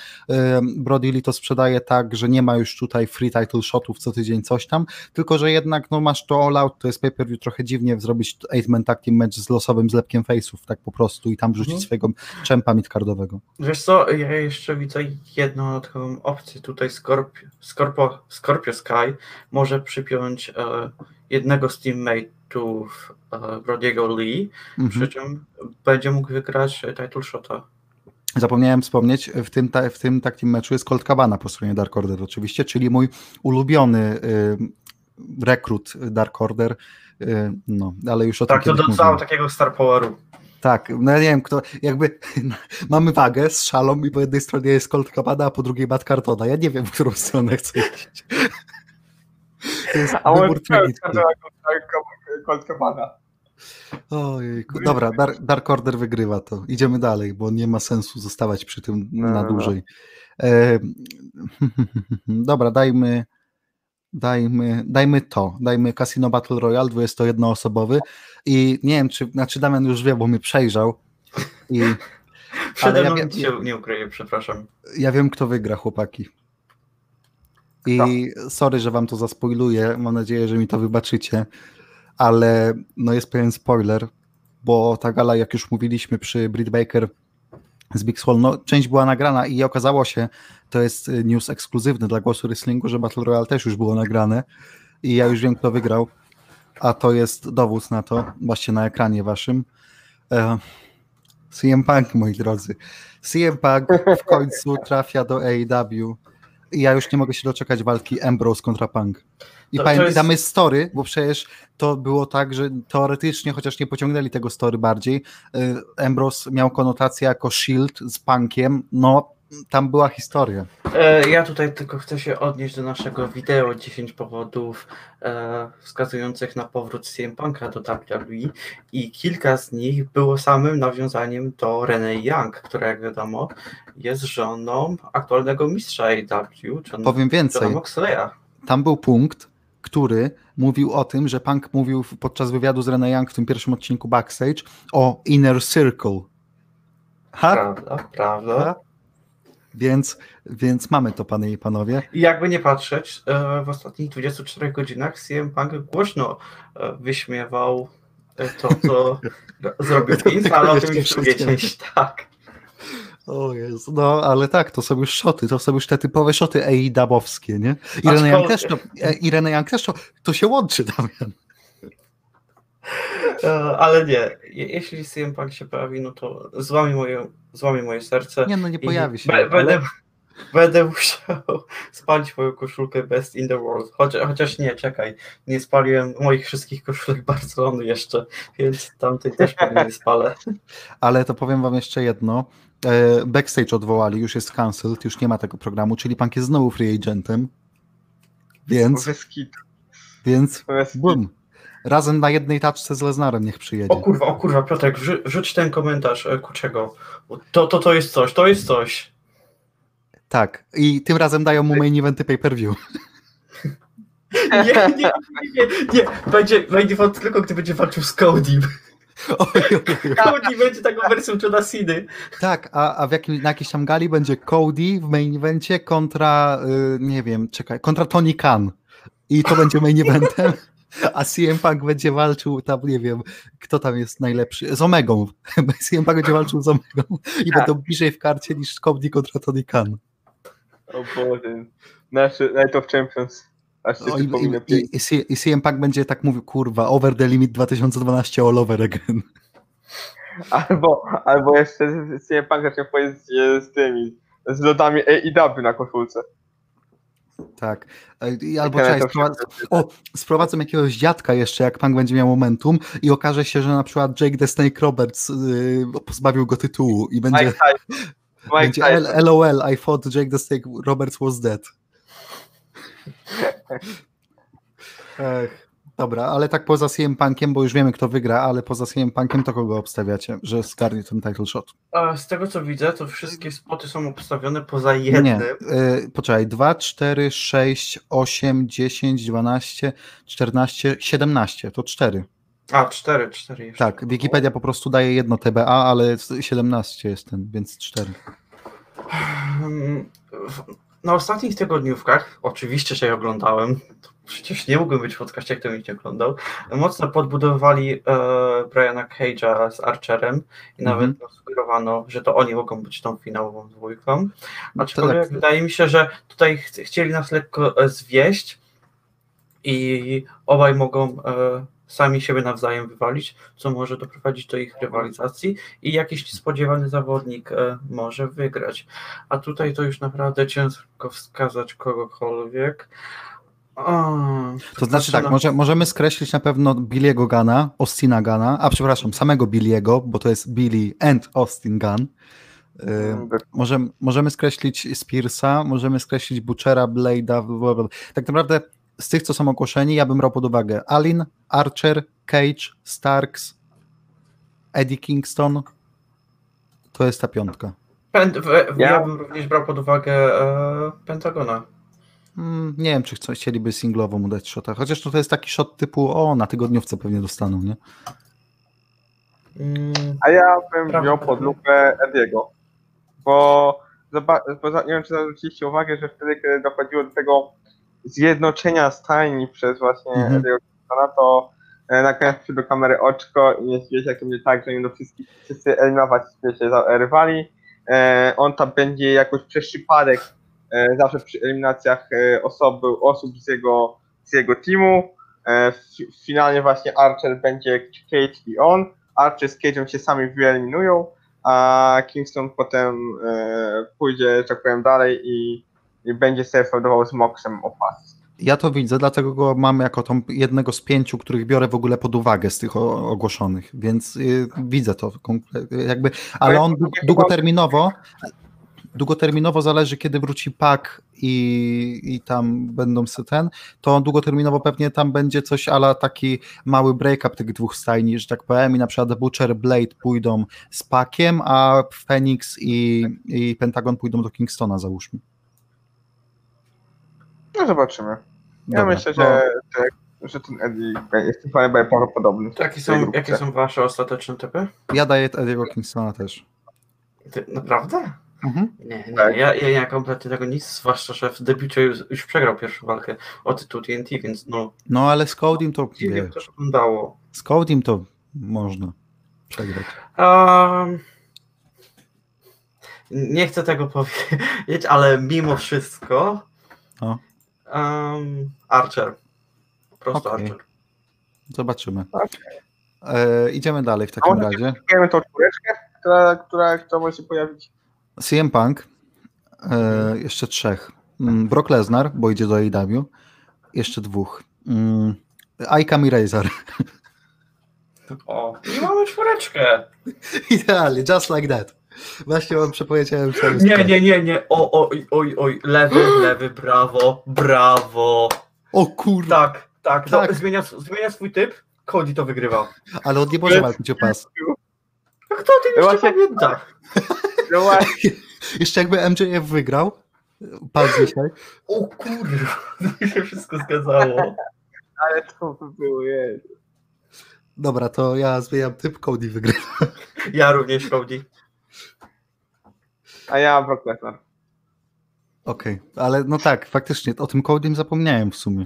Brody to sprzedaje tak, że nie ma już tutaj free title shotów co tydzień, coś tam, tylko że jednak no masz to all out, to jest pay-per-view trochę dziwnie zrobić 8-man tag team match z losowym zlepkiem face'ów, tak po prostu i tam wrzucić Mhm. swojego czempa midcardowego. Wiesz co, ja jeszcze widzę jedną dodatkową opcję tutaj Scorpio, Scorpio, Scorpio Sky może przypiąć e, jednego z teammate'ów e, Brody'ego Lee, Mhm. przy czym będzie mógł wygrać e, title shota. Zapomniałem wspomnieć, w tym, ta, w tym takim meczu jest Colt Cabana po stronie Dark Order oczywiście, czyli mój ulubiony y, rekrut Dark Order, y, no, ale już o tym Tak, to dodało takiego Star Poweru. Tak, no ja nie wiem kto, jakby mamy wagę z szalą i po jednej stronie jest Colt Cabana, a po drugiej Matt Cartona. Ja nie wiem, w którą stronę chcę iść. To jest A wybór. Colt Cabana. Ojejku. Dobra, Dark, Dark Order wygrywa to. Idziemy dalej, bo nie ma sensu zostawać przy tym No, na no, no. dłużej. E, dobra, dajmy, dajmy, dajmy to. Dajmy Casino Battle Royale 21-osobowy i nie wiem, czy, znaczy Damian już wie, bo mnie przejrzał i Przede ja mną nic się nie ukryję, przepraszam. ja wiem, kto wygra, chłopaki. I sorry, że wam to zaspoiluję, mam nadzieję, że mi to wybaczycie, ale no jest pewien spoiler, bo ta gala, jak już mówiliśmy przy Britt Baker z Big Swall, no część była nagrana i okazało się, to jest y, news ekskluzywny dla Głosu Wrestlingu, że Battle Royale też już było nagrane i ja już wiem, kto wygrał, a to jest dowód na to, właśnie na ekranie waszym. E, CM Punk, moi drodzy. CM Punk w końcu trafia do AEW i ja już nie mogę się doczekać walki Ambrose kontra Punk. I To- to pamiętamy jest- story, bo przecież to było tak, że teoretycznie, chociaż nie pociągnęli tego story bardziej, y, Ambrose miał konotację jako Shield z Punkiem, no tam była historia. E, Ja tutaj tylko chcę się odnieść do naszego wideo 10 powodów e, wskazujących na powrót CM Punk'a do WWE i kilka z nich było samym nawiązaniem do Renee Young, która jak wiadomo jest żoną aktualnego mistrza AEW, Powiem więcej, tam był punkt, który mówił o tym, że Punk mówił podczas wywiadu z Renee Young w tym pierwszym odcinku backstage o Inner Circle. Ha? Prawda, prawda. ha? Więc, więc mamy to, panie i panowie. I jakby nie patrzeć, e, w ostatnich 24 godzinach CM Punk głośno e, wyśmiewał e, to, co zrobił Vince, ale o tym już drugiej części, tak. O Jezu, no ale tak, to są już szoty, to są już te typowe szoty AEW-owskie, nie? I Renee Young też to, e, i Renee Young też to, to się łączy, Damian. E, Ale nie, Je- jeśli CM Punk się pojawi, no to złamie moje, złamie moje serce. Nie, no nie pojawi się. Ale- będę, będę musiał spalić moją koszulkę Best in the World. Chociaż, chociaż nie, czekaj, nie spaliłem moich wszystkich koszulek Barcelony jeszcze, więc tamtej też pewnie nie spalę. Ale to powiem wam jeszcze jedno. E, Backstage odwołali, już jest cancelled, już nie ma tego programu, czyli Punk jest znowu free agentem. Więc, więc, bum. Razem na jednej taczce z Leznarem niech przyjedzie. O kurwa, o kurwa, Piotrek, wrzu- rzuć ten komentarz, e, ku czego? To, to, to jest coś, to jest coś. Tak. I tym razem dają mu main eventy pay-per-view. Nie, nie, nie, nie, nie. Będzie main event tylko, gdy będzie walczył z Codym. Oj, oj, oj. Cody będzie taką wersją Johna Ceny. Tak, a, a w jakim, na jakiejś tam gali będzie Cody w main evencie kontra, y, nie wiem, czekaj, kontra Tony Khan. I to będzie main eventem. A CM Punk będzie walczył tam, nie wiem, kto tam jest najlepszy, z Omegą. CM Punk będzie walczył z Omegą i będą bliżej w karcie niż Cody kontra Tony Khan. O Boże. Nasz Night of Champions. Aż się O, i, i, i, i, CM Punk będzie tak mówił, kurwa, over the limit 2012 all over again. Albo, albo jeszcze CM Punk zacznie powiedzieć z, z tymi, z lodami AEW na koszulce. Tak. E, Albo czekaj, sprowadz... O, sprowadzą jakiegoś dziadka jeszcze, jak Punk będzie miał momentum i okaże się, że na przykład Jake the Snake Roberts yy, pozbawił go tytułu i będzie, Mike Tyson. Mike będzie Tyson. LOL, I thought Jake the Snake Roberts was dead. Ech, dobra, ale tak poza CM Punkiem, bo już wiemy kto wygra, ale poza CM Punkiem to kogo obstawiacie, że zgarnie ten title shot? A z tego co widzę, to wszystkie spoty są obstawione poza Nie, jednym. yy, poczekaj, 2, 4, 6, 8, 10, 12, 14, 17, to 4. A, cztery, cztery jeszcze. Tak, Wikipedia po prostu daje jedno TBA, ale 17 jest ten, więc 4. Mm, Na ostatnich tygodniówkach, oczywiście, że je oglądałem, to przecież nie mógłbym być w podcaście, jak to nie oglądał, mocno podbudowali e, Briana Cage'a z Archerem i Mhm. nawet sugerowano, że to oni mogą być tą finałową dwójką. Aczkolwiek tak. wydaje mi się, że tutaj ch chcieli nas lekko e, zwieść i obaj mogą e, sami siebie nawzajem wywalić, co może doprowadzić do ich rywalizacji i jakiś niespodziewany zawodnik e, może wygrać. A tutaj to już naprawdę ciężko wskazać kogokolwiek. O, To znaczy tak, może, możemy skreślić na pewno Billiego Gana, Austina Gana, a przepraszam, samego Billiego, bo to jest Billy and Austin Gunn. Yy, możemy, możemy skreślić Spearsa, możemy skreślić Butchera, Blade'a. bla, bla. Tak naprawdę z tych, co są ogłoszeni, ja bym brał pod uwagę Alin, Archer, Cage, Starks, Eddie Kingston. To jest ta piątka. Pen, w, w, ja... Ja- bym również brał pod uwagę e, Pentagona. Mm, nie wiem, czy chcą, chcieliby singlowo mu dać shota, chociaż to, to jest taki shot typu, o, na tygodniówce pewnie dostaną, nie? Mm, A ja bym Prawda. wziął pod lupę Ediego. Bo, bo za- nie wiem, czy zwróciliście uwagę, że wtedy, kiedy dochodziło do tego zjednoczenia stajni przez właśnie. Ediego Kingstona, to e, nakręcił do kamery oczko i nie wiecie, jak będzie tak, że im do wszystkich wszyscy eliminować wiecie, rywali. E, on tam będzie jakoś przez przypadek e, zawsze przy eliminacjach e, osoby, osób z jego, z jego teamu. E, fi- finalnie właśnie Archer będzie Cage i on. Archer z Cage'em się sami wyeliminują, a Kingston potem e, pójdzie, że tak powiem, dalej i będzie sobie feudował z Moxem o pas. Ja to widzę, dlatego go mam jako tą jednego z pięciu, których biorę w ogóle pod uwagę z tych ogłoszonych, więc y, widzę to jakby, ale on dłu- długoterminowo długoterminowo zależy, kiedy wróci pak i, i tam będą ten, to długoterminowo pewnie tam będzie coś ala taki mały break-up tych dwóch stajni, że tak powiem, i na przykład Butcher, Blade pójdą z pakiem, a Phoenix i, i Pentagon pójdą do Kingstona, załóżmy. No zobaczymy. Ja Dobra, myślę, że, że, że ten Eddie jest tym fanem prawdopodobny. Jakie są, jakie są wasze ostateczne typy? Ja daję Ediego Kingstona też. Ty, naprawdę? Mhm. Nie, nie, Tak. ja, ja, ja kompletnie tego nic, zwłaszcza, że w debiucie już, już przegrał pierwszą walkę o tytuł TNT, więc no, No ale z Codim to wiesz, to wyglądało. z Codim to można przegrać. Um, nie chcę tego powiedzieć, ale mimo wszystko O. um, Archer. Po prostu Okej. Archer. Zobaczymy. Okej. E, idziemy dalej w takim razie. Wiemy tą czwóreczkę, która, która, która może się pojawić. CM Punk, e, jeszcze trzech. Mm, Brock Lesnar, bo idzie do AEW. Jeszcze dwóch. Mm, Icam i Razor. O, i mamy czwóreczkę. Idealnie, just like that. Właśnie wam przepowiedziałem cały Nie, nie, nie, nie. O, o, oj, oj, oj, lewy, lewy, brawo, brawo. O kurwa, Tak, tak, Tak. No, zmienia, zmienia swój typ, Cody to wygrywa. ale on nie może walczyć o pas. A kto o tym jeszcze Właśnie- pamięta? No właśnie, Jeszcze jakby MJF wygrał, pas dzisiaj, O kurwa, to mi się wszystko zgadzało. ale to by było, jest. Dobra, to ja zmieniam typ, Cody wygrywa. Ja również Cody. A ja Brock Lesnar. Okej, ale no tak, faktycznie, o tym Codym zapomniałem w sumie.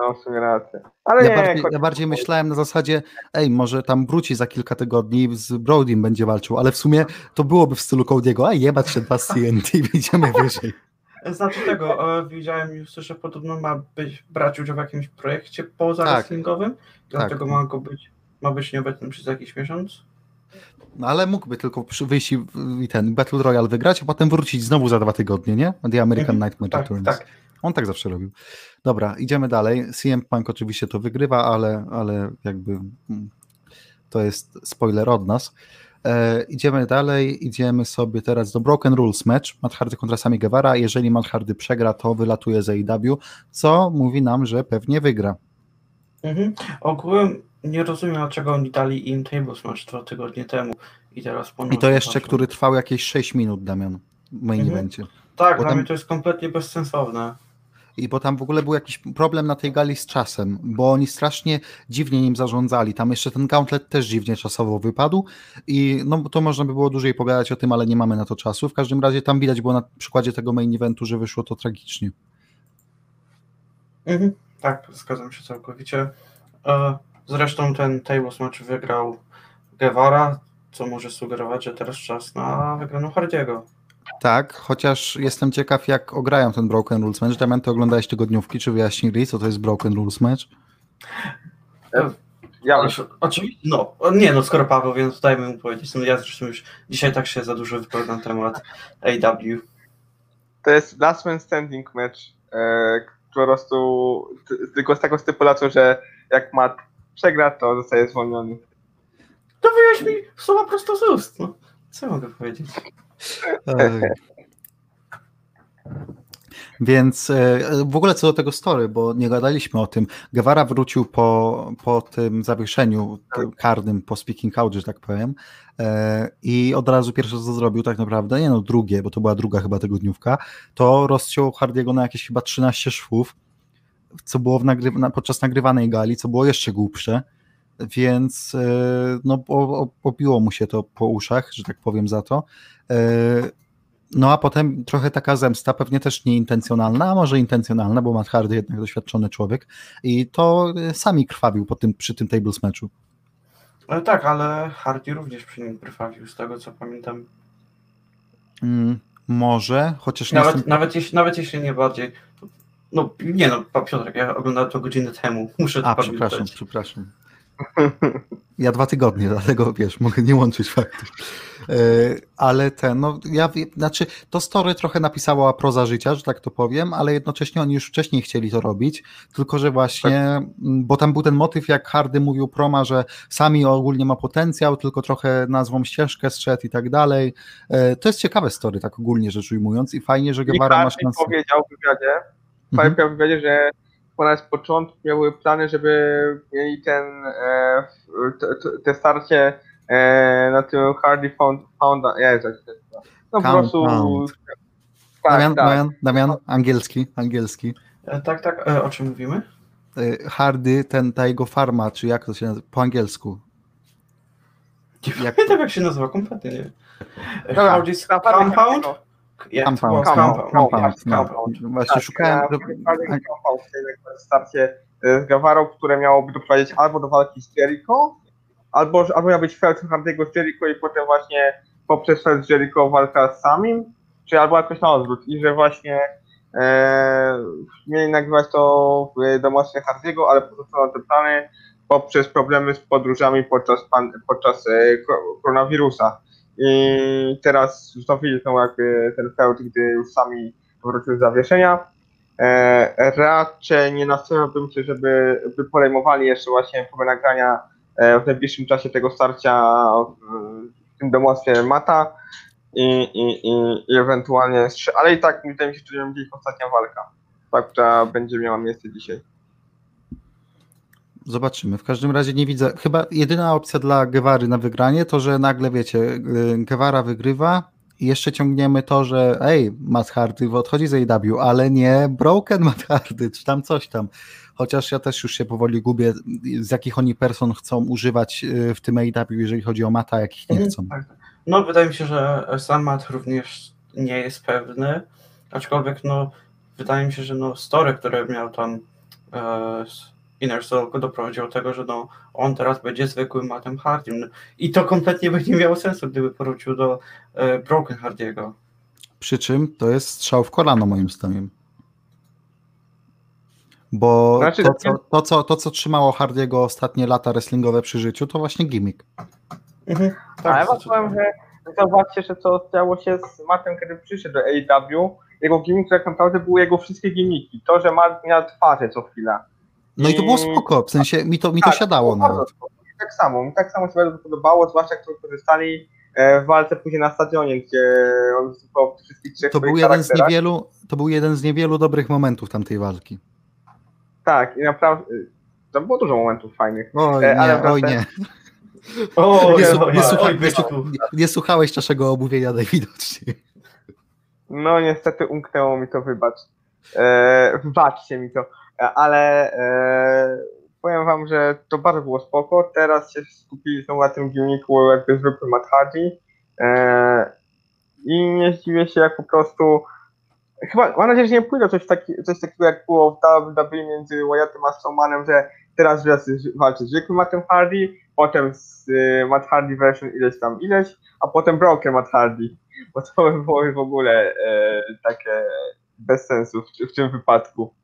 No, w sumie rację. Ale Ja nie, bardziej, ja bardziej myślałem na zasadzie, ej, może tam wróci za kilka tygodni, z Brodym będzie walczył, ale w sumie to byłoby w stylu Cody'ego, a jebać się dwa z TNT, idziemy wyżej. Znaczy tego, e, widziałem już, że podobno ma być, brać udział w jakimś projekcie poza Tak. wrestlingowym, dlatego ma go być, ma być nieobecny przez jakiś miesiąc. No ale mógłby tylko wyjść i, i ten Battle Royale wygrać, a potem wrócić znowu za dwa tygodnie, nie? The American Mhm, Nightmare Tak, Returns. tak. On tak zawsze robił. Dobra, idziemy dalej. CM Punk oczywiście to wygrywa, ale, ale jakby mm, to jest spoiler od nas. E, idziemy dalej, idziemy sobie teraz do Broken Rules match. Matt Hardy kontra Sami Guevara. Jeżeli Matt Hardy przegra, to wylatuje z AEW, co mówi nam, że pewnie wygra. Mhm. Ogółem nie rozumiem, dlaczego oni dali im Tables Match dwa tygodnie temu i teraz I ponownie to jeszcze, który trwał jakieś 6 minut, Damian, w main Mhm. evencie. Tak, bo dla tam- mnie to jest kompletnie bezsensowne. I bo tam w ogóle był jakiś problem na tej gali z czasem, bo oni strasznie dziwnie nim zarządzali. Tam jeszcze ten gauntlet też dziwnie czasowo wypadł i no to można by było dłużej pogadać o tym, ale nie mamy na to czasu. W każdym razie tam widać było na przykładzie tego main eventu, że wyszło to tragicznie. Mhm. Tak, zgadzam się całkowicie. E, Zresztą ten Tables Match wygrał Guevara, co może sugerować, że teraz czas na wygraną Hardiego. Tak, chociaż jestem ciekaw, jak ograją ten Broken Rules match. Damian, ty oglądałeś tygodniówki, czy wyjaśnili, co to jest Broken Rules match? Ja Ależ, oczywiście, no, nie no, skoro Paweł, więc dajmy mu powiedzieć. No ja zresztą już dzisiaj tak się za dużo wypowiadam na temat AW. To jest last man standing match, e, po prostu tylko z taką stypulacją, że jak Matt przegra, to zostaje zwolniony. To wyjaś mi słowa prosto z ust. No, co mogę powiedzieć? Ej. Więc e, w ogóle co do tego story, bo nie gadaliśmy o tym. Guevara wrócił po, po tym zawieszeniu tym karnym, po speaking out, że tak powiem. E, I od razu pierwsze co zrobił, tak naprawdę, nie no, drugie, bo to była druga chyba tygodniówka, to rozciął Hardiego na jakieś chyba 13 szwów, co było w nagry- na, podczas nagrywanej gali, co było jeszcze głupsze. Więc e, no, o- o- pobiło mu się to po uszach, że tak powiem za to. E, no a potem trochę taka zemsta, pewnie też nieintencjonalna, a może intencjonalna, bo Matt Hardy jednak doświadczony człowiek i to e, sami krwawił po tym, przy tym tables meczu. Ale tak, ale Hardy również przy nim krwawił, z tego co pamiętam. Mm, może, chociaż nie Nawet, jestem... nawet, jeśli, nawet jeśli nie bardziej. No nie no, Piotrek, ja oglądałem to godzinę temu. Muszę A, to przepraszam, pamiętać. przepraszam. Ja dwa tygodnie, dlatego wiesz, mogę nie łączyć faktów. E, Ale ten, no ja, znaczy to story trochę napisała proza życia, że tak to powiem, ale jednocześnie oni już wcześniej chcieli to robić, tylko że właśnie, m, bo tam był ten motyw, jak Hardy mówił Proma, że sami ogólnie ma potencjał, tylko trochę na złą ścieżkę strzedł i tak dalej. E, To jest ciekawe story, tak ogólnie rzecz ujmując i fajnie, że Guevara ma szansę. powiedział w wywiadzie, Mhm. powiedział że ponad z początku miały plany, żeby mieli ten e, te, te- te starcie e, na tym Hardy Found, found Jezu, no po prostu count. tak, Damian, tak. Damian, Damian, angielski, angielski. E, Tak, tak, e, o czym mówimy? E, Hardy, ten, ta jego farma, czy jak to się nazywa, po angielsku. Nie Jak- pamiętam jak się nazywa, kompletnie Hardy's Compound? Jak Compound, było? Compound, Compound. Compound, no. Compound. Właśnie Tak, szukałem. Compound, starcie e, z Gawarą, które miałoby doprowadzić albo do walki z Jericho, albo, albo miał być feud Hardy'ego z Jericho i potem właśnie poprzez feud z Jericho walka z samim, czy albo jakoś na odwrót. I że właśnie e, mieli nagrywać to w domostwie Hardy'ego, ale porzucono te plany poprzez problemy z podróżami podczas, pan, podczas e, ko- koronawirusa. I teraz wznowili znowu jakby ten feud, gdy już sami wrócił z zawieszenia. E, raczej nie nastawiałbym się, żeby by podejmowali jeszcze właśnie próbę nagrania e, w najbliższym czasie tego starcia w, tym domostwie Mata i, i, i, i ewentualnie, ale i tak wydaje mi się, że będzie ich ostatnia walka, ta, która będzie miała miejsce dzisiaj. Zobaczymy. W każdym razie nie widzę. Chyba jedyna opcja dla Guevary na wygranie to, że nagle wiecie, y, Guevara wygrywa i jeszcze ciągniemy to, że ej, Matt Hardy odchodzi z AEW, ale nie Broken Matt Hardy, czy tam coś tam. Chociaż ja też już się powoli gubię, z jakich oni person chcą używać y, w tym AEW, jeżeli chodzi o Mata, jakich nie Mhm, chcą. tak. No, wydaje mi się, że sam Matt również nie jest pewny, aczkolwiek no, wydaje mi się, że no, story, które miał tam e, Circle doprowadziło do tego, że no, on teraz będzie zwykłym Mattem Hardym. I to kompletnie by nie miało sensu, gdyby powrócił do e, Broken Hardiego. Przy czym to jest strzał w kolano moim zdaniem. Bo Znaczy, to, co, to, co, to, co trzymało Hardiego ostatnie lata wrestlingowe przy życiu, to właśnie gimmick. Mhm, Ale ja wam powiem, że zobaczcie, że co działo się z Mattem, kiedy przyszedł do AEW. Jego gimmick tak naprawdę były jego wszystkie gimmiki. To, że Matt miał twarze co chwila. No i to było I- spoko, w sensie mi to, mi to Tak, siadało było bardzo nawet. spoko. Tak samo, mi tak samo się bardzo podobało, zwłaszcza jak to wykorzystali e, w walce później na stadionie, gdzie on występował w wszystkich trzech To był, jeden z niewielu, to był jeden z niewielu dobrych momentów tamtej walki. Tak, i naprawdę, tam było dużo momentów fajnych. Oj E, ale nie, oj wracam- nie. O, Nie, nie, nie, słucha- oj, nie, nie, nie słuchałeś naszego omówienia najwidoczniej. No niestety umknęło mi to, wybacz. E, wybaczcie mi to, E, ale e, powiem wam, że to bardzo było spoko. Teraz się skupili znowu na tym gimmiku jakby zwykły Matt Hardy. E, I nie zdziwię się jak po prostu chyba, mam nadzieję, że nie pójdzie coś, taki, coś takiego jak było w WWE między Wyattem a Strowmanem, że teraz walczy- walczy zwykły Mattem Hardy, potem z y, Matt Hardy version ileś tam ileś, a potem Broken Matt Hardy bo to by było w ogóle e, takie bez sensu w, w tym wypadku.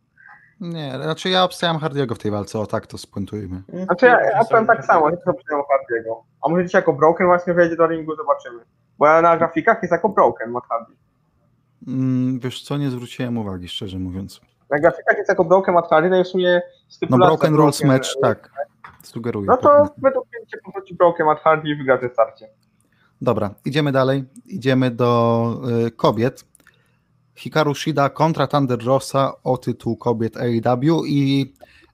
Nie, znaczy ja obstawiam Hardiego w tej walce, o tak to spuentujmy. Znaczy ja, ja powiem tak samo, to przyjąłem Hardiego. A może dzisiaj jako Broken właśnie wejdzie do ringu, zobaczymy. Bo ja na grafikach jest jako Broken Matt Hardy. Mm, wiesz co, nie zwróciłem uwagi, szczerze mówiąc. Na grafikach jest jako Broken Matt Hardy, no i w sumie No Broken Rules match, e, tak, sugeruję. No to pewnie. według mnie się powróci Broken Matt Hardy i wygra te starcie. Dobra, idziemy dalej. Idziemy do y, kobiet. Hikaru Shida kontra Thunder Rosa o tytuł kobiet AEW i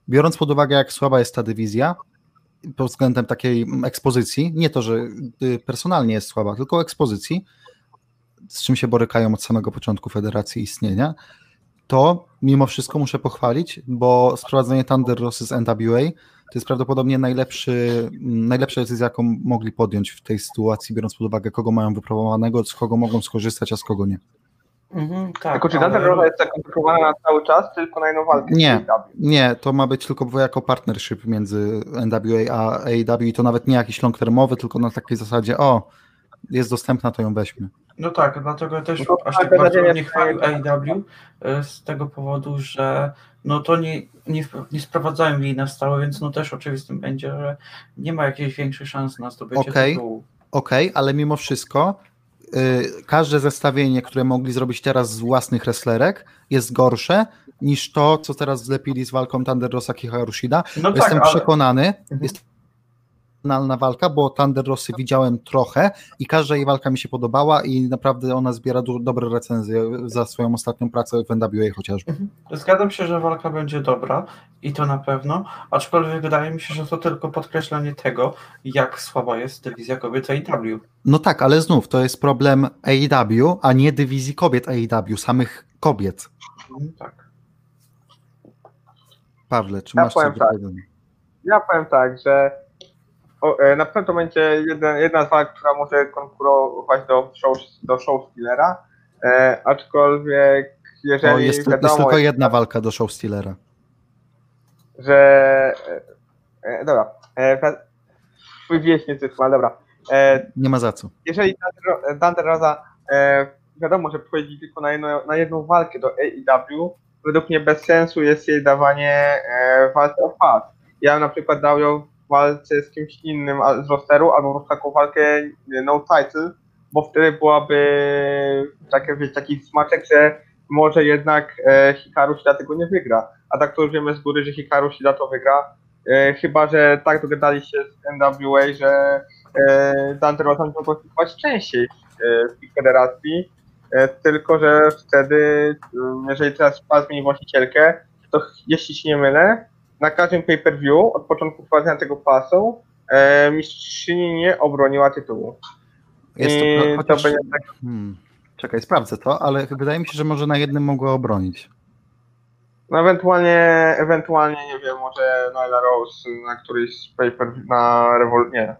biorąc pod uwagę, jak słaba jest ta dywizja pod względem takiej ekspozycji, nie to, że y, personalnie jest słaba, tylko ekspozycji, z czym się borykają od samego początku federacji istnienia, to mimo wszystko muszę pochwalić, bo sprowadzenie Thunder Rosy z NWA to jest prawdopodobnie najlepszy, najlepsza decyzja, jaką mogli podjąć w tej sytuacji, biorąc pod uwagę, kogo mają wypromowanego, z kogo mogą skorzystać, a z kogo nie. Mhm, tak, Tylko czy ale- Thunder Rosa jest zakomplikowana na cały czas, tylko na jedną walkę? Nie. AEW? Nie, to ma być tylko jako partnership między NWA a AEW i to nawet nie jakiś long termowy, tylko na takiej zasadzie, o, jest dostępna, to ją weźmy. No tak, dlatego też No aż tak, bardzo nie chwalił. AEW e, z tego powodu, że no to nie, nie, nie sprowadzają jej na stałe, więc no też oczywistym będzie, że nie ma jakichś większych szans na zdobycie Okej. tytułu. Okej, ale mimo wszystko każde zestawienie, które mogli zrobić teraz z własnych wrestlerek jest gorsze niż to, co teraz zlepili z walką Thunder Rosa Hikaru Shida. No Jestem tak, ale, przekonany, Mhm. jest finalna walka, bo Thunder Rosy widziałem trochę i każda jej walka mi się podobała i naprawdę ona zbiera du- dobre recenzje za swoją ostatnią pracę w NWA chociażby. Mhm. Zgadzam się, że walka będzie dobra i to na pewno, aczkolwiek wydaje mi się, że to tylko podkreślenie tego, jak słaba jest dywizja kobiet AEW. No tak, ale znów to jest problem AEW, a nie dywizji kobiet AEW, samych kobiet. Mm, Tak. Pawle, czy Ja masz coś do tak. powiedzenia? Ja powiem tak, że o, e, na pewno to będzie jedna, jedna z walk, która może konkurować do show, do show Stealera, e, aczkolwiek jeżeli O, jest, wiadomo, jest tylko jedna walka do show Stealera. że e, e, dobra, e, twój wieśniec jest ale dobra. Nie ma za co. jeżeli Thunder- Rosa wiadomo, że wchodzi tylko na jedną, na jedną walkę do AEW, według mnie bez sensu jest jej dawanie walki o pas. Ja na przykład dał ją walce z kimś innym z rosteru, albo taką walkę no title, bo wtedy byłaby taki smaczek, że może jednak e, Hikaru Shida tego nie wygra. A tak to już wiemy z góry, że Hikaru Shida to wygra. E, chyba, że tak dogadali się z NWA, że e, Dante Rosa mogło występować częściej w tej federacji, tylko że wtedy, jeżeli teraz pas zmieni właścicielkę, to jeśli się nie mylę, na każdym pay-per-view od początku wprowadzenia tego pasu e, mistrzyni nie obroniła tytułu. Jest to, to chociaż, będzie tak, hmm, czekaj, sprawdzę to, ale wydaje mi się, że może na jednym mogła obronić. no ewentualnie, ewentualnie, nie wiem, może Nyla Rose na któryś z pay-per-view, na nie.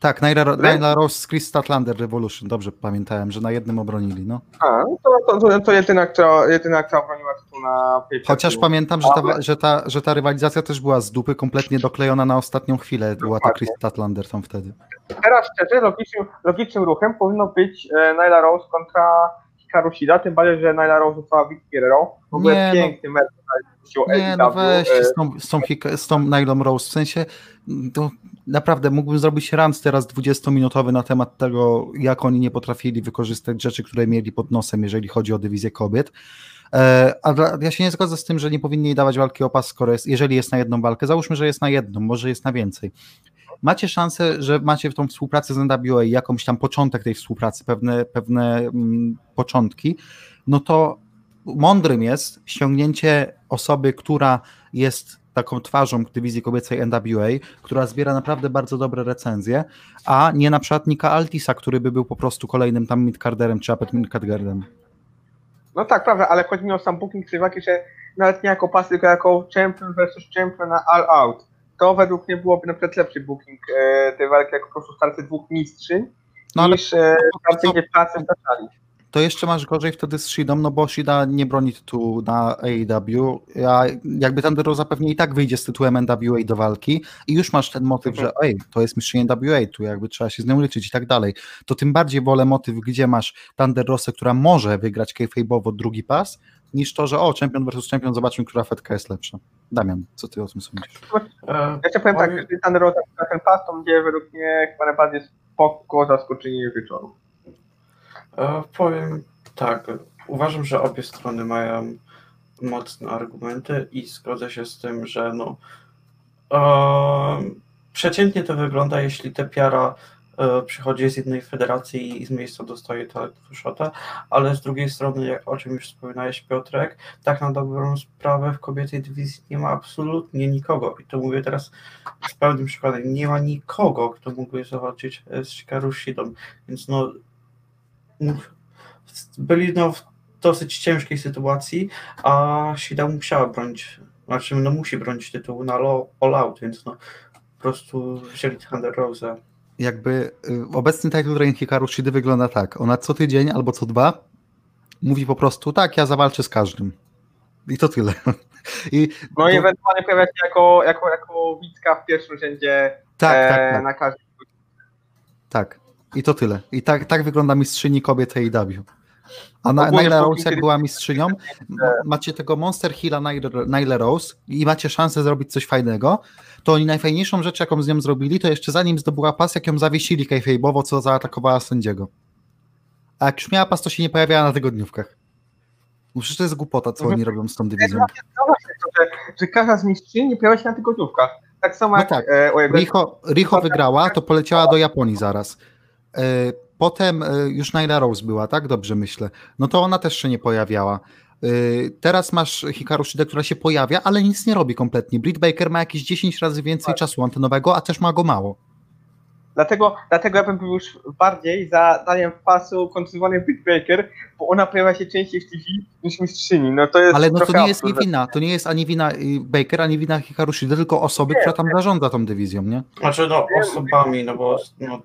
Tak, Nyla, Rose z Chris Statlander Revolution, dobrze pamiętałem, że na jednym obronili, no. A, no to, to, to, to jedyna, która, jedyna, która obroniła na. Chociaż pamiętam, że ta, że, ta, że ta rywalizacja też była z dupy kompletnie doklejona na ostatnią chwilę. Była ta. Chris Statlander tam wtedy. Teraz szczerze, logicznym, logicznym ruchem powinno być e, Nyla Rose kontra Hikaru Shida, tym bardziej, że Nyla Rose została Vicky Guerrero. W ogóle Nie, no. piękny mecz o Nie, no e, z tą, z tą, z tą Nylon Rose, w sensie to naprawdę mógłbym zrobić rant teraz 20-minutowy na temat tego, jak oni nie potrafili wykorzystać rzeczy, które mieli pod nosem, jeżeli chodzi o dywizję kobiet. E, A dla, ja się nie zgodzę z tym, że nie powinni dawać walki o pas, skoro jest, jeżeli jest na jedną walkę. Załóżmy, że jest na jedną, może jest na więcej. Macie szansę, że macie w tą współpracę z NWA jakąś tam początek tej współpracy, pewne, pewne mm, początki, no to mądrym jest ściągnięcie osoby, która jest taką twarzą dywizji kobiecej NWA, która zbiera naprawdę bardzo dobre recenzje, a nie na przykład Nika Altisa, który by był po prostu kolejnym tam midcarderem czy upper midcarderem. No tak, prawda, ale chodzi mi o sam booking walki, że nawet nie jako pas, tylko jako champion versus champion na all out. To według mnie byłoby na przykład lepszy booking e, tej walki, jako po prostu starcie dwóch mistrzyń, No ale niż e, starcie, gdzie pracy zaczęli. To jeszcze masz gorzej wtedy z Shidą, no bo Shida nie broni tytułu na AEW, a jakby Thunder Rosa pewnie i tak wyjdzie z tytułem NWA do walki i już masz ten motyw, że ej, to jest mistrzyni NWA, tu jakby trzeba się z nią liczyć i tak dalej. To tym bardziej wolę motyw, gdzie masz Thunder Rosę, która może wygrać kayfabe'owo drugi pas, niż to, że o, champion versus champion, zobaczmy, która fetka jest lepsza. Damian, co ty o tym sądzisz? E, Jeszcze powiem tak, jeżeli Thunder Rosa na ten pas, to będzie według mnie chyba najbardziej spoko zaskoczenie wieczoru. E, Powiem tak, uważam, że obie strony mają mocne argumenty i zgodzę się z tym, że no e, przeciętnie to wygląda, jeśli te piara e, przychodzi z jednej federacji i z miejsca dostaje title shota, ale z drugiej strony, jak o czym już wspominałeś Piotrek, tak na dobrą sprawę w kobiecej dywizji nie ma absolutnie nikogo. I to mówię teraz z pełnym przykładem, nie ma nikogo, kto mógłby zawalczyć e, z Hikaru Shidą, więc no byli no w dosyć ciężkiej sytuacji, a Shida musiała bronić, znaczy no musi bronić tytułu na lo- All Out, więc no po prostu wzięli Thunder Rosa. Jakby y, obecny title reign Hikaru Shidy wygląda tak, ona co tydzień albo co dwa mówi po prostu, tak, ja zawalczę z każdym. I to tyle. I No i to- ewentualnie pojawia się jako, jako, jako widzka w pierwszym rzędzie tak, e, tak, tak, na każdym. tak. I to tyle. I tak, tak wygląda mistrzyni kobiet AEW. A na, Nyla Rose jak była mistrzynią, macie tego Monster Hilla Nyla- Rose i macie szansę zrobić coś fajnego, to oni najfajniejszą rzecz, jaką z nią zrobili, to jeszcze zanim zdobyła pas, jak ją zawiesili kayfabe'owo, co zaatakowała sędziego. A jak już miała pas, to się nie pojawiała na tygodniówkach. No przecież to jest głupota, co Mhm. oni robią z tą dywizją. No właśnie, to, że, że każda z mistrzyni nie pojawia się na tygodniówkach. Tak samo No jak tak. e, Riho, Riho wygrała, to poleciała do Japonii zaraz. E, Potem e, już Nyla Rose była, tak? Dobrze myślę. No to ona też się nie pojawiała. E, Teraz masz Hikaru Shida, która się pojawia, ale nic nie robi kompletnie. Britt Baker ma jakieś 10 razy więcej czasu antenowego, a też ma go mało. Dlatego, dlatego ja bym był już bardziej za daniem pasu kontynuowanej Big Baker, bo ona pojawia się częściej w TV niż mistrzyni. No to jest Ale no to nie jest jej wina. To nie jest ani wina y, Baker, ani wina Hikaru Shida, tylko osoby, która tam zarządza tą dywizją, nie? Znaczy no osobami, no bo no,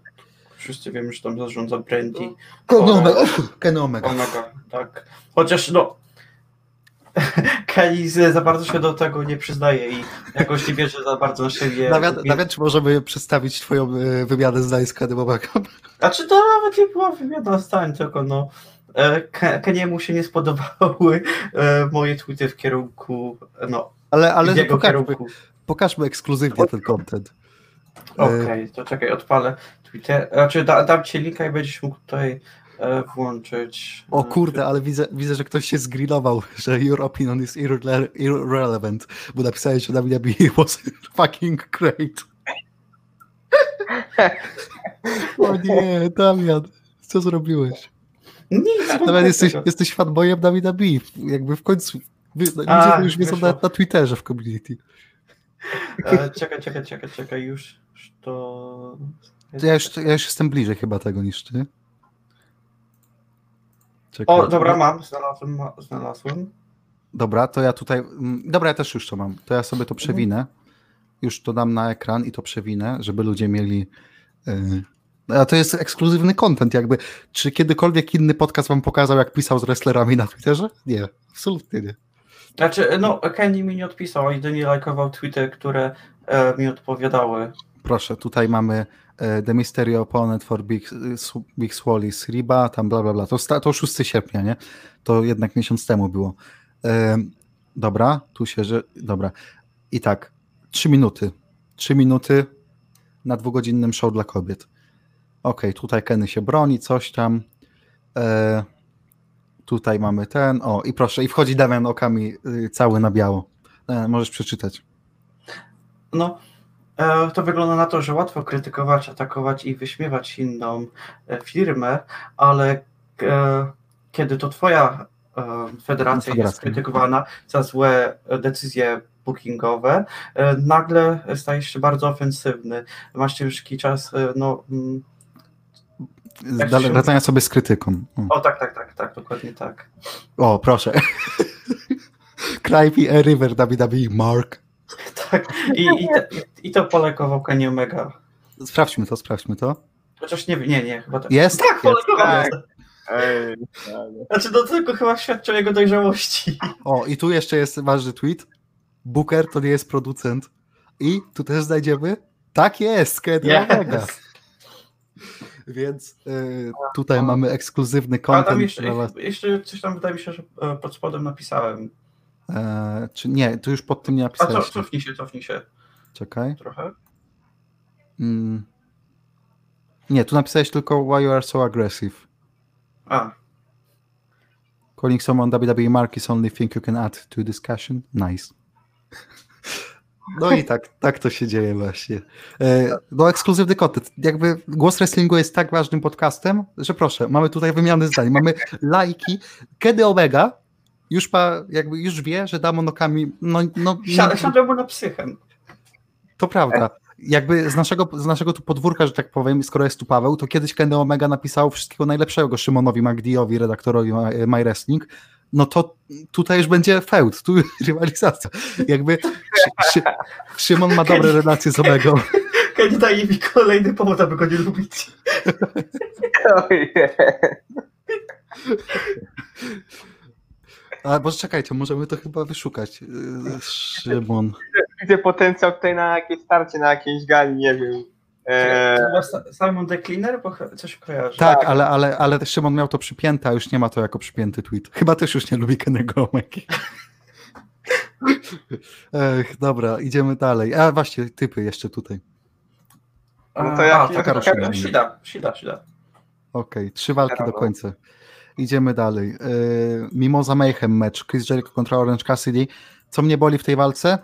wszyscy wiemy, że tam zarządza Brandy. Kenny Omega. Kenny Omega. Omega, tak. Chociaż no Kelly za bardzo się do tego nie przyznaje i jakoś nie bierze za bardzo na siebie. Nawiad, czy możemy przedstawić twoją y, wymianę zdań z Kenny Omega? Znaczy to nawet nie była wymiana zdań, tylko no e, Ke- Keniemu się nie spodobały e, moje tweety w kierunku, no, Ale, ale w jego pokażmy, kierunku. pokażmy ekskluzywnie ten content. Okej, to czekaj, odpalę Twitter. Znaczy da, dam ci linka i będziesz mógł tutaj e, włączyć. O e, kurde, ale widzę, widzę, że ktoś się zgrillował, że your opinion is irrele- irrelevant, bo napisałeś, że WWE was fucking great. O nie, Damian, co zrobiłeś? Nic, Nawet jesteś, tego. jesteś fanboyem WWE, jakby w końcu, A, ludzie to już wiedzą na, na Twitterze w community. E, czekaj, czekaj, czekaj, czekaj, już, już to... Ja, już, ja już jestem bliżej chyba tego niż ty. Czekaj. O, dobra, mam, znalazłem, ma, znalazłem. Dobra, to ja tutaj. mm, Dobra, ja też już to mam. To ja sobie to przewinę. Już to dam na ekran i to przewinę, żeby ludzie mieli. y, A to jest ekskluzywny content, jakby. Czy kiedykolwiek inny podcast wam pokazał, jak pisał z wrestlerami na Twitterze? Nie, absolutnie nie. Znaczy, no, Kenny mi nie odpisał, a jedynie lajkował tweety, które e, mi odpowiadały. Proszę, tutaj mamy The Mystery Opponent for Big, Sw- Big Swally z Riba, tam bla bla bla. To, to 6 sierpnia, nie? To jednak miesiąc temu było. E, dobra, tu się, że. Dobra. I tak, 3 minuty. 3 minuty na dwugodzinnym show dla kobiet. Okej, tutaj Kenny się broni, coś tam. E, tutaj mamy ten. O, i proszę, i wchodzi Damian okami y, cały na biało. E, możesz przeczytać. No, e, to wygląda na to, że łatwo krytykować, atakować i wyśmiewać inną e, firmę, ale e, kiedy to twoja e, federacja jest krytykowana za złe e, decyzje bookingowe, e, nagle stajesz się bardzo ofensywny. Masz ciężki czas, e, no... Mm, Jak Dalej, się Wracania sobie z krytyką. O. o, tak, tak, tak, tak, dokładnie tak. O, proszę. Cry me a river WWE, Mark. Tak, i, i, te, i to polekował Kenny Omega. Sprawdźmy to, sprawdźmy to. Chociaż nie, nie, nie, chyba tak. Jest? Tak, Jest. polekował. Tak. Ej, Znaczy, do tego chyba świadczy o jego dojrzałości. O, i tu jeszcze jest ważny tweet. Booker to nie jest producent. I tu też znajdziemy. Tak jest, Kenny Omega. Yes. Więc y, tutaj mamy ekskluzywny content jeszcze, dla was. jeszcze coś tam wydaje mi się, że e, pod spodem napisałem. E, czy nie, tu już pod tym nie A co, napisałeś. cofnij się, cofnij się Czekaj. trochę. Mm. Nie, tu napisałeś tylko why you are so aggressive. A, Calling someone WWE Mark is only thing you can add to discussion. Nice. No i tak, tak to się dzieje właśnie. E, No ekskluzywny content. Jakby Głos Wrestlingu jest tak ważnym podcastem, że proszę, mamy tutaj wymiany zdań, mamy lajki. Kiedy Omega już ma, jakby już wie, że Damon Okami, no, no, no siadłem mu na psychem. to prawda. Jakby z naszego, z naszego tu podwórka, że tak powiem, skoro jest tu Paweł, to kiedyś Kenny Omega napisał wszystkiego najlepszego Szymonowi Magdiowi, redaktorowi My Wrestling, no to tutaj już będzie feud, tu rywalizacja. Jakby Szy, Szy, Szymon ma dobre relacje z Omegą. Kenny daje mi kolejny powód, aby go nie lubić. Ojej. A może czekajcie, możemy to chyba wyszukać. Yy, Szymon. Widzę potencjał tutaj na jakieś starcie, na jakiejś gali, nie wiem. E, To Sa- Simon Decliner, bo ch- coś kojarzy. Tak, ale, ale, ale Szymon miał to przypięte, a już nie ma to jako przypięty tweet. Chyba też już nie lubi Kennego. Ech, dobra, idziemy dalej. A właśnie, typy jeszcze tutaj. No to A, jak- a, tak, taka tak. Sida, Sida, Sida. Okej, trzy walki do końca. Idziemy dalej. Yy, Mimoza Mayhem mecz. Chris Jericho kontra Orange Cassidy. Co mnie boli w tej walce?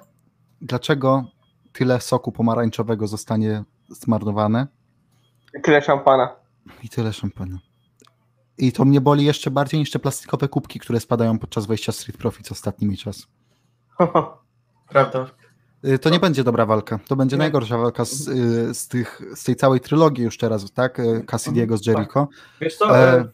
Dlaczego tyle soku pomarańczowego zostanie zmarnowane? tyle szampana. I tyle szampana. I to mnie boli jeszcze bardziej niż te plastikowe kubki, które spadają podczas wejścia Street Profits ostatnimi czas. Prawda. Y, To nie będzie dobra walka. To będzie Nie. najgorsza walka z, y, z, tych, z tej całej trylogii już teraz, tak? Cassidy'ego z Jericho. Wiesz co, E,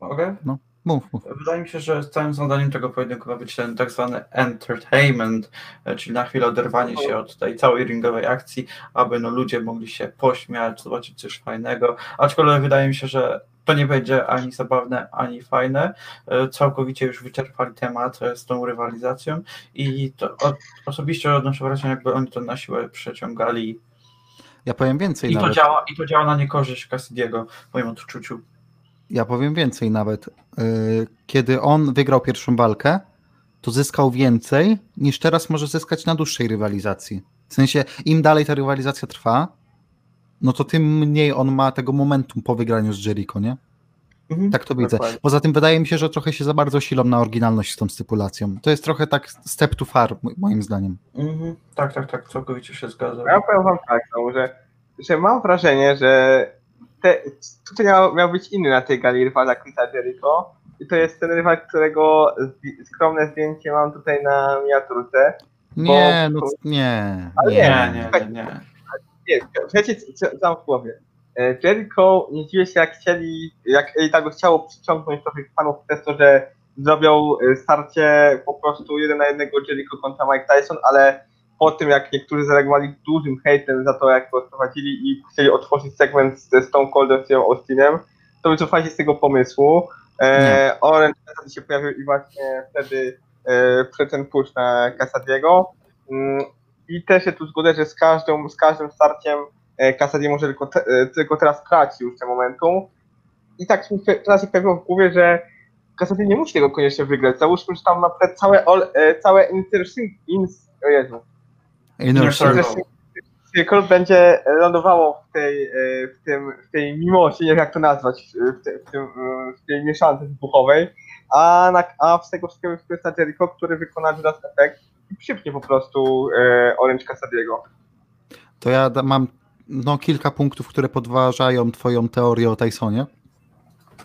mogę? Mów, mów. Wydaje mi się, że całym zadaniem tego pojedynku ma być ten tak zwany entertainment, e, czyli na chwilę oderwanie się od tej całej ringowej akcji, aby no, ludzie mogli się pośmiać, zobaczyć coś fajnego. Aczkolwiek wydaje mi się, że to nie będzie ani zabawne, ani fajne. E, Całkowicie już wyczerpali temat e, z tą rywalizacją i to osobiście odnoszę wrażenie, jakby oni to na siłę przeciągali Ja powiem więcej i to nawet. działa, i to działa na niekorzyść Cassidy'ego w moim odczuciu. Ja powiem więcej nawet. Y, Kiedy on wygrał pierwszą walkę, to zyskał więcej niż teraz może zyskać na dłuższej rywalizacji. W sensie, im dalej ta rywalizacja trwa, no to tym mniej on ma tego momentum po wygraniu z Jericho, nie? Mhm. Tak to widzę. Dokładnie. Poza tym wydaje mi się, że trochę się za bardzo silą na oryginalność z tą stypulacją. To jest trochę tak step too far, mo- moim zdaniem. Mhm. Tak, tak, tak, całkowicie się zgadzam. Ja powiem wam tak, no, że, że mam wrażenie, że te, tutaj miał, miał być inny na tej gali rywala Chrisa Jericho i to jest ten rywal, którego zdi- skromne zdjęcie mam tutaj na miniaturce. Nie, Bo- no nie. Ale nie. Nie, nie, nie, nie. Nie, wiecie co co mam w głowie? E, Jericho nie dziwię się jak chcieli, jak AEW chciało przyciągnąć trochę fanów przez to, że zrobią e, starcie po prostu jeden na jednego Jericho kontra Mike Tyson, ale po tym jak niektórzy zareagowali dużym hejtem za to jak go prowadzili i chcieli otworzyć segment ze Stone Coldem z Austinem, to wycofali się z tego pomysłu. E, Orange Cassidy się pojawił i właśnie wtedy e, przed ten push na Casadiego. Mm, I też się tu zgodzę, że z każdą, z każdym starciem e, może tylko, te, e, tylko teraz traci już ten momentum. I tak mi teraz się pojawiło w głowie, że Cassidy nie musi tego koniecznie wygrać. Załóżmy, że tam na przykład całe, all, e, całe Inter ins, o Jezu, Inner Circle. Circle będzie lądowało w tej, e, w tym, w tej mimosie, nie wiem jak to nazwać, w, te, w, tym, e, w tej mieszance wybuchowej, a, na, a z tego wszystkiego wpływa Jericho, który wykona Judas Effect i przypnie po prostu e, Orange Casadiego. To ja mam no, kilka punktów, które podważają twoją teorię o Tysonie.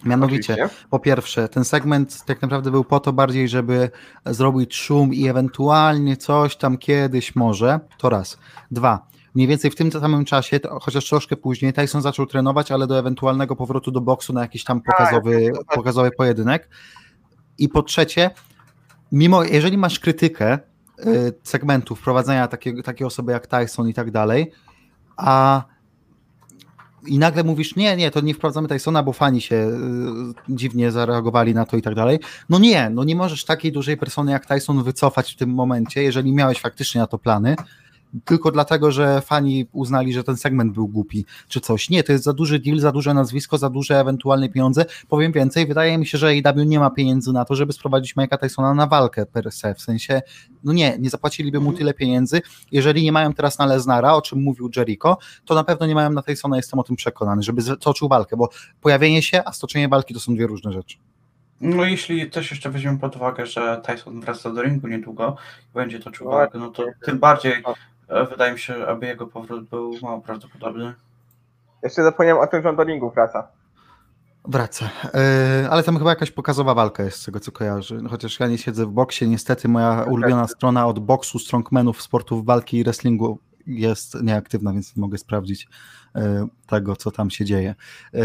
Mianowicie, Oczywiście. po pierwsze, ten segment tak naprawdę był po to bardziej, żeby zrobić szum i ewentualnie coś tam kiedyś może. To raz. Dwa. Mniej więcej w tym samym czasie, chociaż troszkę później, Tyson zaczął trenować, ale do ewentualnego powrotu do boksu na jakiś tam pokazowy, pokazowy pojedynek. I po trzecie, mimo, jeżeli masz krytykę y, segmentu wprowadzenia takiego, takiej osoby jak Tyson i tak dalej, a i nagle mówisz, nie, nie, to nie wprowadzamy Tysona, bo fani się y, dziwnie zareagowali na to i tak dalej. No nie, no nie możesz takiej dużej persony jak Tyson wycofać w tym momencie, jeżeli miałeś faktycznie na to plany, tylko dlatego, że fani uznali, że ten segment był głupi, czy coś. Nie, to jest za duży deal, za duże nazwisko, za duże ewentualne pieniądze. Powiem więcej, wydaje mi się, że AEW nie ma pieniędzy na to, żeby sprowadzić Mike'a Tysona na walkę per se, w sensie, no nie, nie zapłaciliby mu tyle pieniędzy. Jeżeli nie mają teraz na Leznara, o czym mówił Jericho, to na pewno nie mają na Tysona, jestem o tym przekonany, żeby toczył walkę, bo pojawienie się, a stoczenie walki to są dwie różne rzeczy. No jeśli też jeszcze weźmiemy pod uwagę, że Tyson wraca do ringu niedługo i będzie toczył walkę, no to tym bardziej e, wydaje mi się, aby jego powrót był mało prawdopodobny. Jeszcze zapomniałem o tym, że on do ringu wraca. Wraca. Yy, ale tam chyba jakaś pokazowa walka jest z tego, co kojarzy. No, Chociaż ja nie siedzę w boksie, niestety moja ulubiona strona od boksu, strongmanów, sportów walki i wrestlingu jest nieaktywna, więc nie mogę sprawdzić yy, tego, co tam się dzieje. Yy,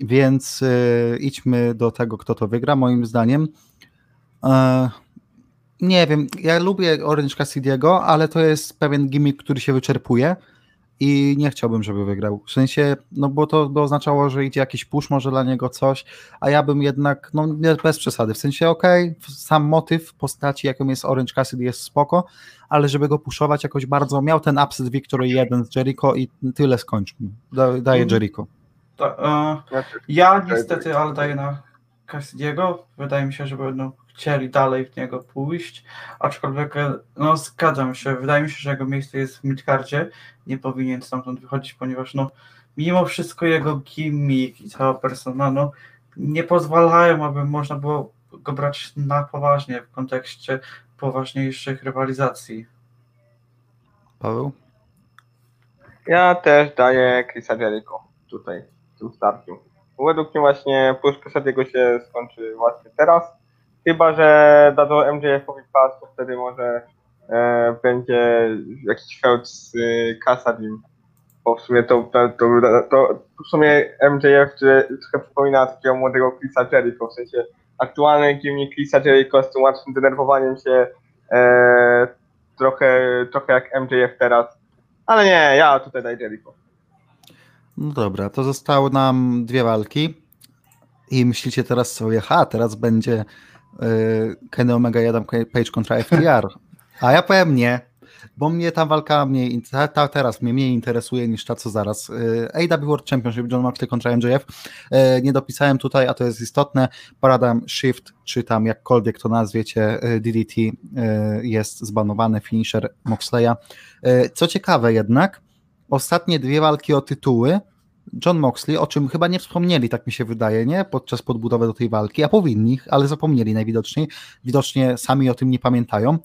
więc yy, idźmy do tego, kto to wygra, moim zdaniem. Nie wiem, ja lubię Orange Cassidy'ego, ale to jest pewien gimmick, który się wyczerpuje i nie chciałbym, żeby wygrał. W sensie, no bo to by oznaczało, że idzie jakiś push może dla niego coś, a ja bym jednak, no nie, bez przesady, w sensie okej, okay, sam motyw postaci, jaką jest Orange Cassidy jest spoko, ale żeby go puszować jakoś bardzo, miał ten upset Victory 1 z Jericho i tyle skończmy. Da, daję Mhm. Jericho. To, e, ja niestety, ale daję na Cassidy'ego. Wydaje mi się, że będą chcieli dalej w niego pójść, aczkolwiek e, no zgadzam się, wydaje mi się, że jego miejsce jest w midcardzie, nie powinien stamtąd wychodzić, ponieważ no mimo wszystko jego gimmick i cała persona no nie pozwalają, aby można było go brać na poważnie w kontekście poważniejszych rywalizacji. Paweł? Ja też daję Chrisa Jericho tutaj, w tym starciu. Według mnie właśnie push Casadiego się skończy właśnie teraz. Chyba, że dadzą MJF-owi pas, to wtedy może e, będzie jakiś feud z y, Casadim. Bo w sumie to, to, to, to w sumie MJF trochę przypomina takiego młodego Chrisa Jericho, w sensie aktualny gimmick Chrisa Jericho z tym łatwym denerwowaniem się e, trochę, trochę jak MJF teraz. Ale nie, ja tutaj daję Jericho. No dobra, to zostały nam dwie walki i myślicie teraz sobie, ha, teraz będzie Kenny Omega i Adam Page kontra FTR. A ja powiem nie, bo mnie ta walka mnie, ta, ta teraz mnie mniej interesuje niż ta co zaraz. Y, AW World Championship John Moxley kontra MJF. Y, nie dopisałem tutaj, a to jest istotne. Paradigm Shift, czy tam jakkolwiek to nazwiecie, y, DDT y, jest zbanowany, finisher Moxleya. Y, co ciekawe jednak, ostatnie dwie walki o tytuły John Moxley, o czym chyba nie wspomnieli, tak mi się wydaje, nie? Podczas podbudowy do tej walki, a powinni, ale zapomnieli najwidoczniej. Widocznie sami o tym nie pamiętają.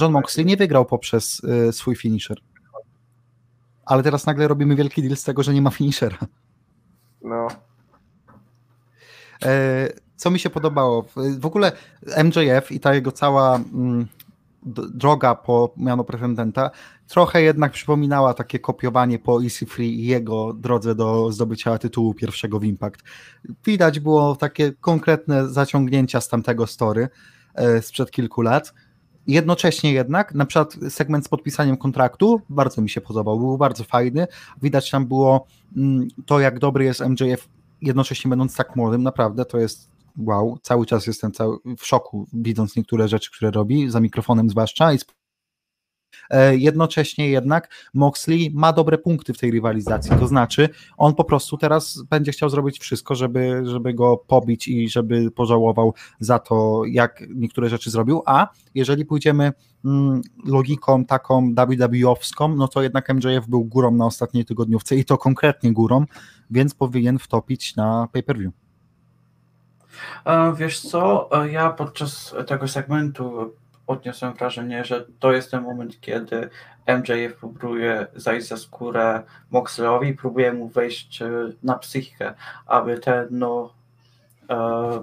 John Moxley nie wygrał poprzez y, swój finisher. Ale teraz nagle robimy wielki deal z tego, że nie ma finishera. No. E, co mi się podobało? W- ogóle MJF i ta jego cała mm, droga po miano pretendenta trochę jednak przypominała takie kopiowanie po EC3 i jego drodze do zdobycia tytułu pierwszego w Impact. Widać było takie konkretne zaciągnięcia z tamtego story e, sprzed kilku lat. Jednocześnie jednak, na przykład segment z podpisaniem kontraktu bardzo mi się podobał, był bardzo fajny. Widać tam było mm, to, jak dobry jest MJF, jednocześnie będąc tak młodym, naprawdę to jest wow. Cały czas jestem cały w szoku, widząc niektóre rzeczy, które robi, za mikrofonem zwłaszcza. I E, Jednocześnie jednak Moxley ma dobre punkty w tej rywalizacji, to znaczy on po prostu teraz będzie chciał zrobić wszystko, żeby, żeby go pobić i żeby pożałował za to, jak niektóre rzeczy zrobił, a jeżeli pójdziemy mm, logiką taką WWE-owską, no to jednak MJF był górą na ostatniej tygodniówce i to konkretnie górą, więc powinien wtopić na pay-per-view. E, Wiesz co, e, ja podczas tego segmentu odniosłem wrażenie, że to jest ten moment, kiedy MJF próbuje zajść za skórę Moxleyowi, próbuje mu wejść e, na psychikę, aby ten no,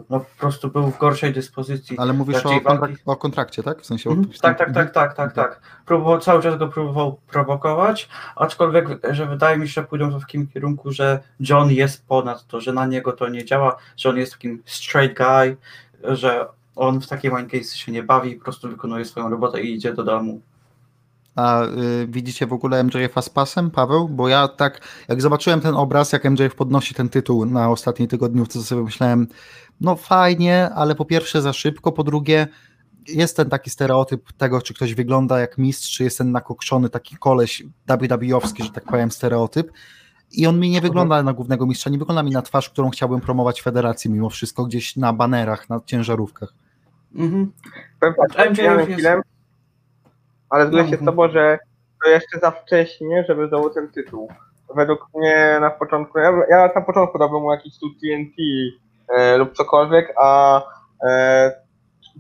no po prostu był w gorszej dyspozycji. Ale mówisz o, kontrak- o kontrakcie, tak? W sensie o Mhm, Tak, tak, tak, tak, tak, tak. Próbował, cały czas go próbował prowokować, aczkolwiek, że wydaje mi się, że pójdą w takim kierunku, że John jest ponad to, że na niego to nie działa, że on jest takim straight guy, że on w takie mind games się nie bawi, po prostu wykonuje swoją robotę i idzie do domu. A y, widzicie w ogóle MJF-a z pasem, Paweł? Bo ja tak, jak zobaczyłem ten obraz, jak MJF podnosi ten tytuł na ostatniej tygodniówce, to sobie myślałem, no fajnie, ale po pierwsze za szybko, po drugie jest ten taki stereotyp tego, czy ktoś wygląda jak mistrz, czy jest ten nakokszony taki koleś WWE-owski, że tak powiem, stereotyp. I on mi nie wygląda na głównego mistrza, nie wygląda mi na twarz, którą chciałbym promować w federacji mimo wszystko, gdzieś na banerach, na ciężarówkach. Mhm. Powiem tak, MJF miałem jest- chwilę, ale zgodzę się z Mhm. tobą, że to jeszcze za wcześnie, żeby zdobył ten tytuł. Według mnie na początku, ja, ja na początku dałbym mu jakiś tu TNT e, lub cokolwiek, a e,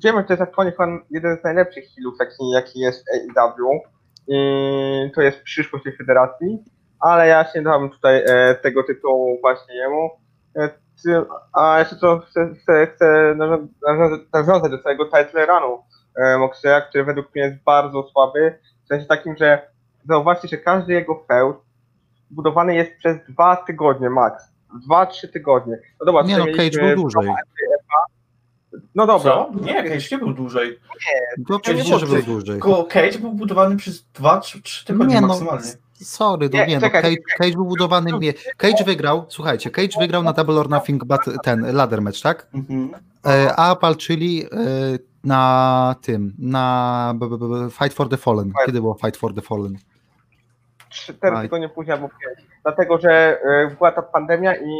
wiemy, że to jest aktualnie jeden z najlepszych healów, jaki, jaki jest AEW i to jest przyszłość tej federacji, ale ja się dałem tutaj e, tego tytułu właśnie jemu. E, ty, a jeszcze co chcę, chcę, chcę nawią- nawiązać, nawiązać do całego title runu e, Moxleya, który według mnie jest bardzo słaby, w sensie takim, że zauważcie, że każdy jego feud budowany jest przez dwa tygodnie max. Dwa, trzy tygodnie. No dobra, Nie no, Cage był dłużej. No dobra. Co? Nie, Cage nie był dłużej. No, oczywiście, że był dłużej. Cage był budowany przez 2-3 tygodnie Nie no, maksymalnie. Sorry, no Nie, nie, no, Cage, Cage był budowany. Nie. Cage wygrał, słuchajcie, Cage wygrał na Double or Nothing but, ten ladder match, tak? Mhm. E, a walczyli e, na tym, na Fight for the Fallen. Kiedy było Fight for the Fallen? Cztery tygodnie później albo pięć. Dlatego, że e, była ta pandemia i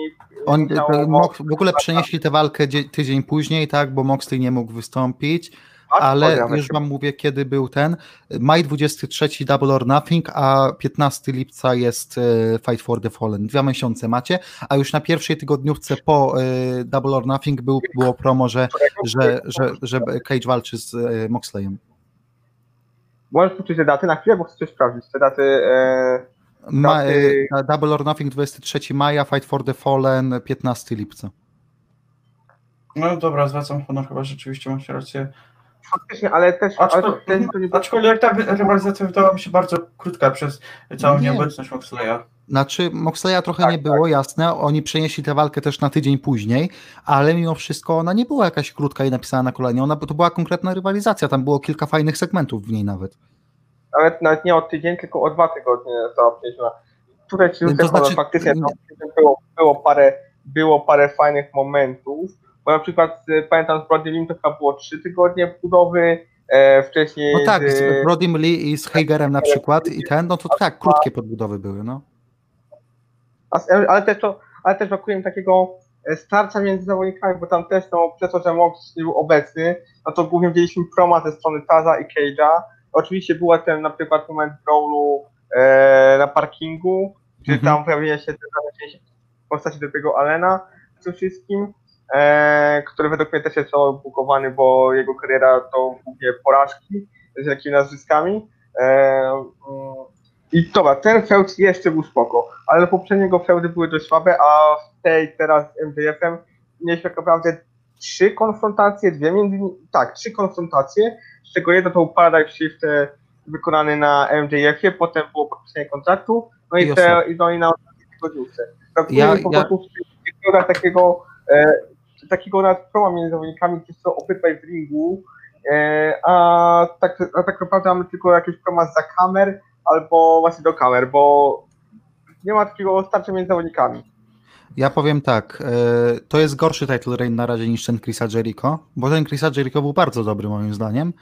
On, Mox, w ogóle przenieśli tę walkę dzie- tydzień później, tak, bo Moxley nie mógł wystąpić, ale już wam mówię, kiedy był ten. Maj 23 Double or Nothing, a 15 lipca jest e, Fight for the Fallen. Dwa miesiące macie, a już na pierwszej tygodniówce po e, Double or Nothing był, było promo, że, że, że, że Cage walczy z e, Moxleyem. Możesz poczuć te daty na chwilę, bo chcę coś sprawdzić. Te daty. E, Ma, e, Double or Nothing 23 maja, Fight for the Fallen 15 lipca. No dobra, zwracam honor, chyba rzeczywiście macie rację. Faktycznie, ale też. Ale Aczkolwiek, to, nie aczkolwiek ta rywalizacja wydała mi się bardzo krótka przez całą Nie. nieobecność Moxleya. Znaczy, Moxleya trochę Tak, nie było, jasne. Oni przenieśli tę walkę też na tydzień później, ale mimo wszystko ona nie była jakaś krótka i napisana na kolanie. Ona to była konkretna rywalizacja. Tam było kilka fajnych segmentów w niej nawet. nawet, nawet nie o tydzień, tylko o dwa tygodnie została przeniesiona. Tutaj ci To to znaczy- faktycznie to było, było, parę, było parę fajnych momentów, bo na przykład e, pamiętam z Brody Lim to chyba było trzy tygodnie budowy, e, wcześniej No tak, z, z Brodym Lee i z Hagerem na przykład i ten, no to tak, krótkie podbudowy były, no. ale też to, ale też brakuje mi takiego e, starcia między zawodnikami, bo tam też no, przez to, że Mox był obecny, no to głównie widzieliśmy proma ze strony Taza i Cage'a. Oczywiście był ten na przykład moment brawlu e, na parkingu, gdzie Mhm. tam pojawiła się w postaci do tego Alena tym wszystkim, e, który według mnie też jest obukowany, bo jego kariera to głównie porażki z jakimi nazwiskami. E, mm, I dobra, ten feud jeszcze był spoko, ale poprzedniego feudy były dość słabe, a w tej teraz z MJF-em mieliśmy tak naprawdę trzy konfrontacje, dwie między tak, trzy konfrontacje, z czego jedna to był Paradise Shift e, wykonany na MJF-ie, potem było podpisanie kontraktu, no i, te, i no i na ostatniej tygodniówce. Brakuje Ja- mi po ja- prostu takiego, e, takiego nawet proma między zawodnikami, którzy są obydwaj w ringu, e, a, tak, a tak naprawdę mamy tylko jakieś proma za kamer, albo właśnie do kamer, bo nie ma takiego starcia między zawodnikami. Ja powiem tak, e, to jest gorszy title reign na razie niż ten Chrisa Jericho, bo ten Chrisa Jericho był bardzo dobry moim zdaniem,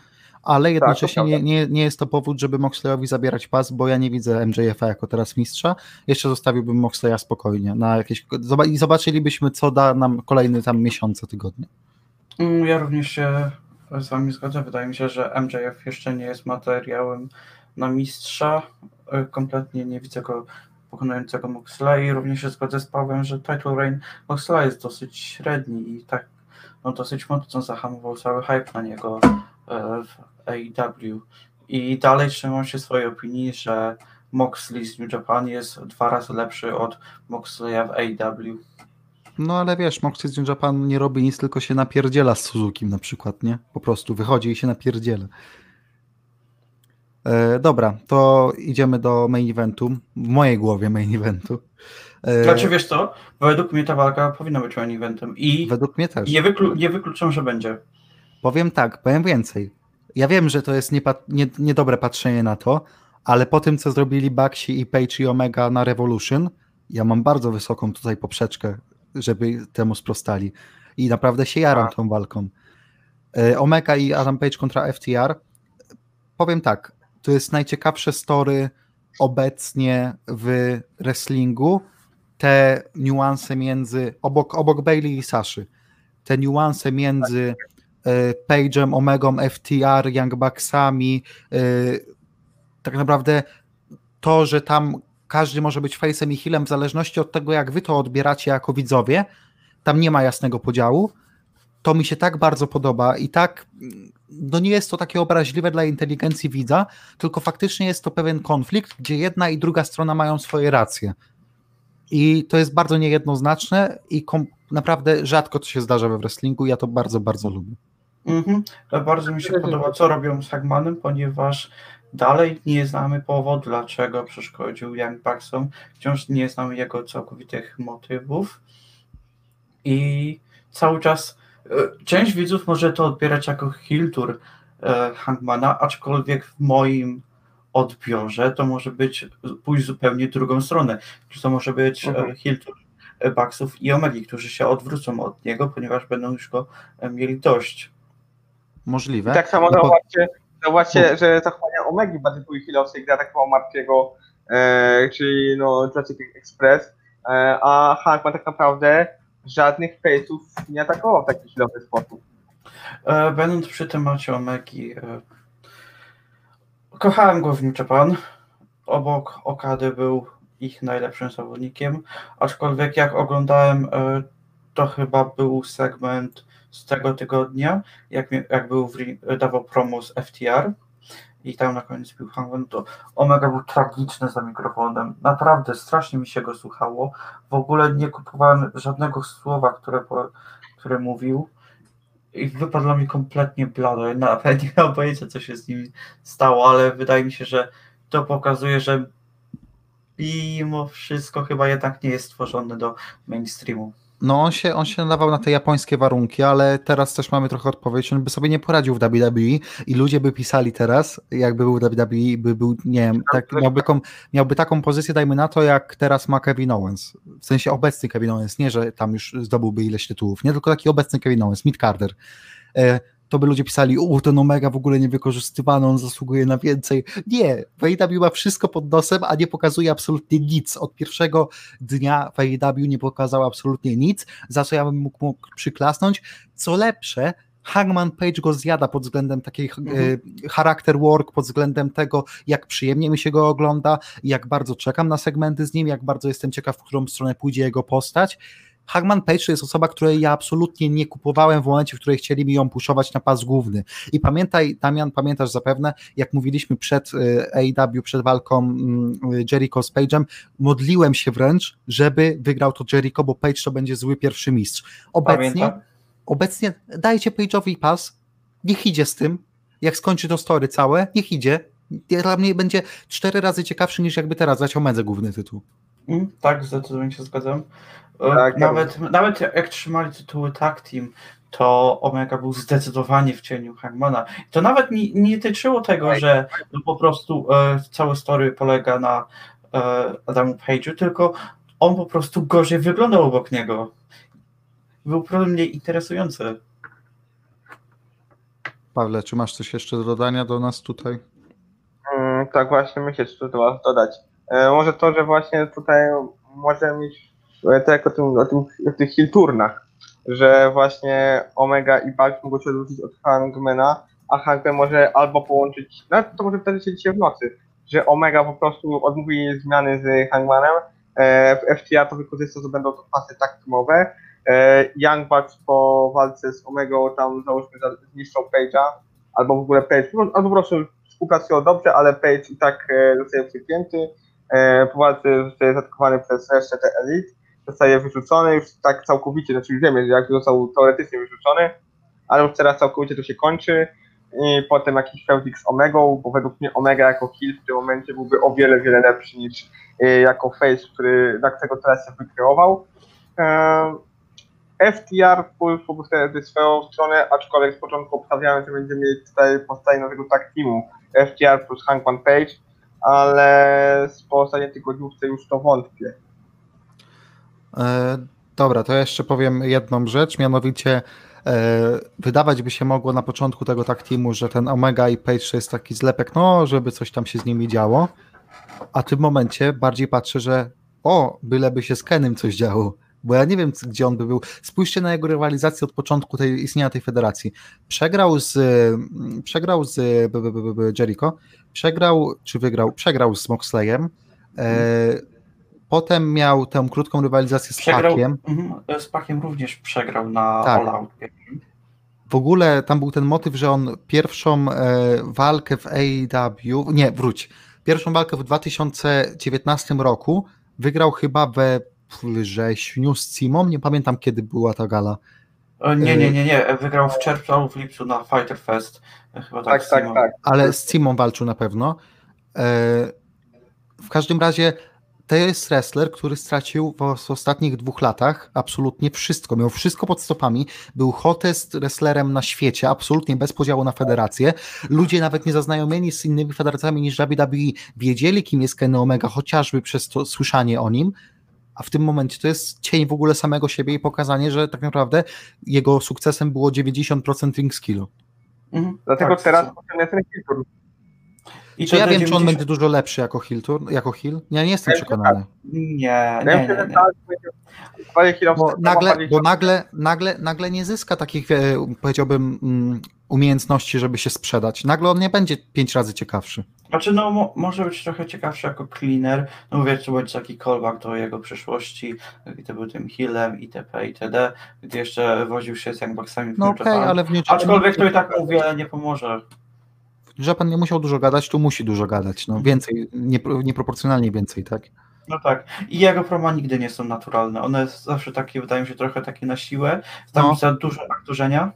ale jednocześnie nie, prawda. nie, nie jest to powód, żeby Moxleyowi zabierać pas, bo ja nie widzę MJF-a jako teraz mistrza. Jeszcze zostawiłbym Moxleya spokojnie na jakieś i zobaczylibyśmy, co da nam kolejny tam miesiące, tygodnie. Mm, Ja również się z wami zgodzę. Wydaje mi się, że MJF jeszcze nie jest materiałem na mistrza. E, Kompletnie nie widzę go pokonującego Moxley. Również się zgodzę z Pawłem, że title reign Moxley jest dosyć średni i tak no, dosyć mocno zahamował cały hype na niego e, w AEW. I dalej trzymam się swojej opinii, że Moxley z New Japan jest dwa razy lepszy od Moxleya w AEW. No ale wiesz, Moxley z New Japan nie robi nic, tylko się napierdziela z Suzuki na przykład, nie? Po prostu wychodzi i się napierdziela. E, dobra, to idziemy do main eventu. W mojej głowie main eventu. E, Znaczy wiesz co, według mnie ta walka powinna być main eventem i według mnie też. nie, wyklu- nie wykluczam, że będzie. Powiem tak, powiem więcej. Ja wiem, że to jest niepa- nie, niedobre patrzenie na to, ale po tym, co zrobili Baxi i Page i Omega na Revolution, ja mam bardzo wysoką tutaj poprzeczkę, żeby temu sprostali. I naprawdę się jaram tą walką. E, Omega i Adam Page kontra FTR. Powiem tak, to jest najciekawsze story obecnie w wrestlingu. Te niuanse między, obok, obok Bailey i Saszy, te niuanse między e, Page'em, Omegą, FTR, Young Bucksami, e, tak naprawdę to, że tam każdy może być face'em i healem w zależności od tego, jak wy to odbieracie jako widzowie, tam nie ma jasnego podziału. To mi się tak bardzo podoba i tak, no nie jest to takie obraźliwe dla inteligencji widza, tylko faktycznie jest to pewien konflikt, gdzie jedna i druga strona mają swoje racje. I to jest bardzo niejednoznaczne i kom- naprawdę rzadko to się zdarza we wrestlingu. Ja to bardzo, bardzo lubię. Mhm. Bardzo mi się podoba, co robią z Hagmanem, ponieważ dalej nie znamy powodu, dlaczego przeszkodził Young Bucksom. Wciąż nie znamy jego całkowitych motywów. I cały czas e, część widzów może to odbierać jako heel tour e, Hangmana, aczkolwiek w moim odbiorze, to może być pójść zupełnie drugą stronę. Czy to może być Mhm. mhm. Hilton, Bucksów i Omegi, którzy się odwrócą od niego, ponieważ będą już go e, mieli dość. Możliwe. I tak samo No zauważcie, zauważcie że zachowania Omegi bardziej były healowskie, gra tak samo Martiego, e, czyli no Jurassic Express, e, a Hankman tak naprawdę żadnych face'ów nie atakował w taki healowy sposób. E, Będąc przy temacie Omegi, e, kochałem go w Japan. Obok Okady był ich najlepszym zawodnikiem, aczkolwiek jak oglądałem, e, to chyba był segment z tego tygodnia, jak, mi- jak był w, dawał promo z FTR i tam na koniec był Hangman, to Omega był tragiczny za mikrofonem. Naprawdę strasznie mi się go słuchało. W ogóle nie kupowałem żadnego słowa, które, które mówił. I wypadł dla mnie kompletnie blado. Nawet nie mam pojęcia, co się z nim stało, ale wydaje mi się, że to pokazuje, że mimo wszystko chyba jednak nie jest stworzony do mainstreamu. No on się, on się nadawał na te japońskie warunki, ale teraz też mamy trochę odpowiedź, on by sobie nie poradził w WWE i ludzie by pisali teraz, jakby był w WWE, by był, nie wiem, tak, miałby, kom, miałby taką pozycję, dajmy na to, jak teraz ma Kevin Owens, w sensie obecny Kevin Owens, nie, że tam już zdobyłby ileś tytułów, nie, tylko taki obecny Kevin Owens, Mid Carter. To by ludzie pisali, u, ten Omega w ogóle nie wykorzystywano, on zasługuje na więcej. Nie, AEW ma wszystko pod nosem, a nie pokazuje absolutnie nic. Od pierwszego dnia AEW nie pokazał absolutnie nic, za co ja bym mógł, mógł przyklasnąć. Co lepsze, Hangman Page go zjada pod względem takiej Mhm. e, charakter work, pod względem tego, jak przyjemnie mi się go ogląda, jak bardzo czekam na segmenty z nim, jak bardzo jestem ciekaw, w którą stronę pójdzie jego postać. Hangman Page to jest osoba, której ja absolutnie nie kupowałem w momencie, w której chcieli mi ją puszować na pas główny. I pamiętaj, Damian, pamiętasz zapewne, jak mówiliśmy przed e, AEW, przed walką mm, Jericho z Page'em, modliłem się wręcz, żeby wygrał to Jericho, bo Page to będzie zły pierwszy mistrz. Obecnie, Pamiętam? obecnie dajcie Page'owi pas, niech idzie z tym, jak skończy to story całe, niech idzie. Dla mnie będzie cztery razy ciekawszy niż jakby teraz dać Omedze główny tytuł. Mm, tak, zdecydowanie się zgadzam. E, Tak, nawet, nawet jak trzymali tytuły tag team, to Omega był zdecydowanie w cieniu Hangmana. To nawet nie, nie tyczyło tego, że no po prostu e, cały story polega na e, Adamu Page'u, tylko on po prostu gorzej wyglądał obok niego. Był problem mniej interesujący. Pawle, czy masz coś jeszcze do dodania do nas tutaj? Mm, tak właśnie myślę, czy tu to dodać. E, może to, że właśnie tutaj może mieć tak jak o tym, o tym o tych hill turnach, że właśnie Omega i Bugs mogą się odwrócić od Hangmana, a Hangman może albo połączyć, no to może wtedy się dzisiaj w nocy, że Omega po prostu odmówi zmiany z Hangmanem, e, w FTA to wykorzysta, to będą to pasy tak teamowe, e, Young Bucks po walce z Omegą tam załóżmy za- zniszczą Page'a, albo w ogóle Page, albo po prostu współpracują dobrze, ale Page i tak zostaje przypięty, po walce zostaje zaatakowany przez resztę te Elite, zostaje wyrzucony już tak całkowicie, znaczy wiemy, że jak został teoretycznie wyrzucony, ale już teraz całkowicie to się kończy. I potem jakiś feudzik z Omegą, bo według mnie Omega jako heal w tym momencie byłby o wiele, wiele lepszy niż e, jako face, który, na którego teraz się wykreował. E, FTR pójść wtedy swoją stronę, aczkolwiek z początku obstawiałem, że będziemy mieć tutaj powstanie nowego tag teamu. FTR plus Hangman Page, ale po ostatniej tygodniówce już to wątpię. E, dobra, to jeszcze powiem jedną rzecz, mianowicie e, wydawać by się mogło na początku tego tak teamu, że ten Omega i Page jest taki zlepek, no żeby coś tam się z nimi działo, a w tym momencie bardziej patrzę, że o, byleby się z Kenem coś działo, bo ja nie wiem, gdzie on by był. Spójrzcie na jego rywalizację od początku tej, istnienia tej federacji. Przegrał z, mm, przegrał z b, b, b, Jericho, przegrał, czy wygrał, przegrał z Moxleyem, e, potem miał tę krótką rywalizację z Przegrał, Packiem. mhm, z Pakiem również przegrał na Tak. All Out. W ogóle tam był ten motyw, że on pierwszą e, walkę w AEW, nie, wróć, pierwszą walkę w 2019 roku wygrał chyba we wrześniu z Cimą, nie pamiętam kiedy była ta gala. Nie, nie, nie, nie. Wygrał w czerwcu albo w lipcu na Fighter Fest. Chyba tak, Tak, tak, Simą. tak. ale z Cimą walczył na pewno. E, w każdym razie to jest wrestler, który stracił w, w ostatnich dwóch latach absolutnie wszystko. Miał wszystko pod stopami. Był hottest wrestlerem na świecie, absolutnie bez podziału na federację. Ludzie nawet nie zaznajomieni z innymi federacjami niż WWE wiedzieli, kim jest Kenny Omega, chociażby przez to słyszanie o nim. A w tym momencie to jest cień w ogóle samego siebie i pokazanie, że tak naprawdę jego sukcesem było 90% ring skillu. Mhm, Dlatego tak, teraz potrzebny jest kiltur. I Czy ja wiem, czy on 90 będzie dużo lepszy jako heel, tur- jako heel? Ja nie jestem myślę, przekonany. Nie, Ja nie, nie, że nie. tak, Bo nagle, bo nagle, nagle, nagle nie zyska takich, e, powiedziałbym, mm, umiejętności, żeby się sprzedać. Nagle on nie będzie pięć razy ciekawszy. Znaczy, no mo, może być trochę ciekawszy jako cleaner, no mówię, to będzie taki callback do jego przyszłości, gdy był tym healem itp. itd., gdy jeszcze woził się z Young Bucksami w No okej, Japan. ale w Aczkolwiek to i tak mu wiele nie pomoże. Japan nie musiał dużo gadać, tu musi dużo gadać. No więcej, niepro, nieproporcjonalnie więcej, tak? No tak. I jego promo nigdy nie są naturalne. One zawsze takie, wydają mi się, trochę takie na siłę. Tam No. za dużo aktorzenia.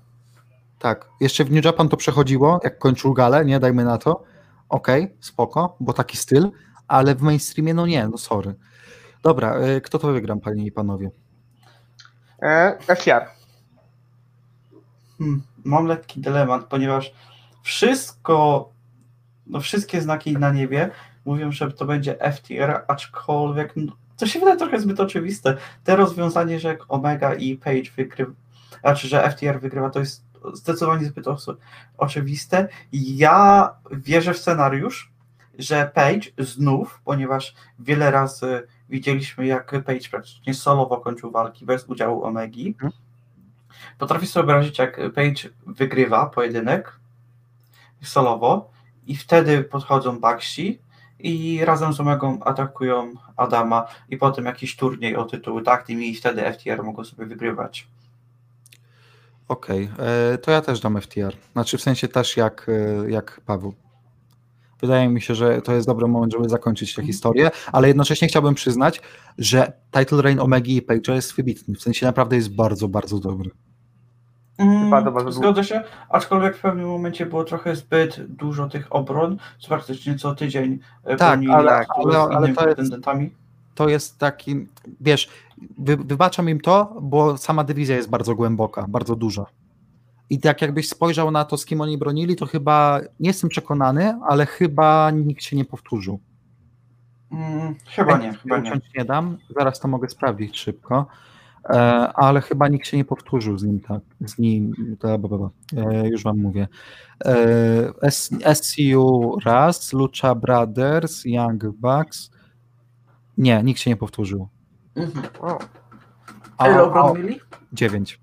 Tak. Jeszcze w New Japan to przechodziło, jak kończył galę, nie, dajmy na to. Okej, spoko, bo taki styl, ale w mainstreamie no nie, no sorry. Dobra, e, kto to wygra, panie i panowie? E, FTR. Hmm, mam lekki dylemat, ponieważ wszystko, no wszystkie znaki na niebie mówią, że to będzie FTR, aczkolwiek no, to się wydaje trochę zbyt oczywiste. Te rozwiązanie, że jak Omega i Page wygrywa, znaczy, że FTR wygrywa, to jest zdecydowanie zbyt oczywiste. Ja wierzę w scenariusz, że Page znów, ponieważ wiele razy widzieliśmy, jak Page praktycznie solowo kończył walki bez udziału Omegi, Potrafię sobie wyobrazić, jak Page wygrywa pojedynek solowo i wtedy podchodzą Baxi i razem z Omegą atakują Adama i potem jakiś turniej o tytuły tag team i wtedy FTR mogą sobie wygrywać. Okej, e, to ja też dam FTR. Znaczy w sensie też jak, e, jak Paweł. Wydaje mi się, że to jest dobry moment, żeby zakończyć tę historię, ale jednocześnie chciałbym przyznać, że title reign Omegi i Page'a jest wybitny. W sensie naprawdę jest bardzo, bardzo dobry. Mm, zgodzę się, aczkolwiek w pewnym momencie było trochę zbyt dużo tych obron, co praktycznie co tydzień e, Tak, ale- ale- ale to jest-. To jest taki, wiesz, wy, wybaczam im to, bo sama dywizja jest bardzo głęboka, bardzo duża. I tak jakbyś spojrzał na to, z kim oni bronili, to chyba, nie jestem przekonany, ale chyba nikt się nie powtórzył. Mm, chyba nie, chyba nie. Uciąć nie dam, zaraz to mogę sprawdzić szybko, ale chyba nikt się nie powtórzył z nim tak, z nim, bla, bla, bla. E, już wam mówię. E, SCU raz, Lucha Brothers, Young Bucks, nie, nikt się nie powtórzył. Mhm. Ile mieli? dziewięć.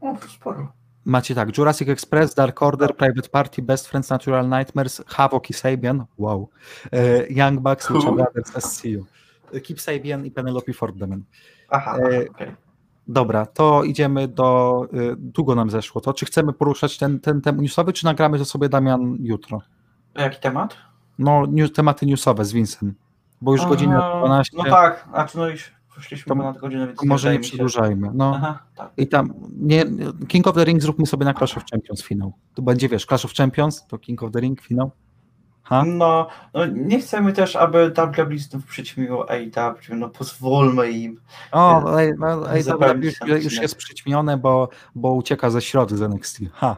O, sporo. Macie tak, Jurassic Express, Dark Order, Private Party, Best Friends, Natural Nightmares, Havok i Sabian, wow, e, Young Bucks, Lucha. Brothers, SCU, E, Keep Sabian i Penelope Ford Demon. Aha, E, okej. Dobra, to idziemy do. y, Długo nam zeszło to. Czy chcemy poruszać ten, ten temat newsowy, czy nagramy to sobie Damian jutro? A Jaki temat? No, news, tematy newsowe z Vincem. Bo już godzina A, 12. No tak, znaczy no już poszliśmy ponad godzinę, więc może nie przedłużajmy. No Aha, tak. i tam. Nie, King of the Ring zróbmy sobie na Clash of Champions finał. To będzie wiesz, Clash of Champions, to King of the Ring finał. No, no nie chcemy też, aby WWE znów przyćmiło AEW, no pozwólmy im. O, no, Zapełnić już, już jest przyćmione, bo, bo ucieka ze środy z NXT. Ha,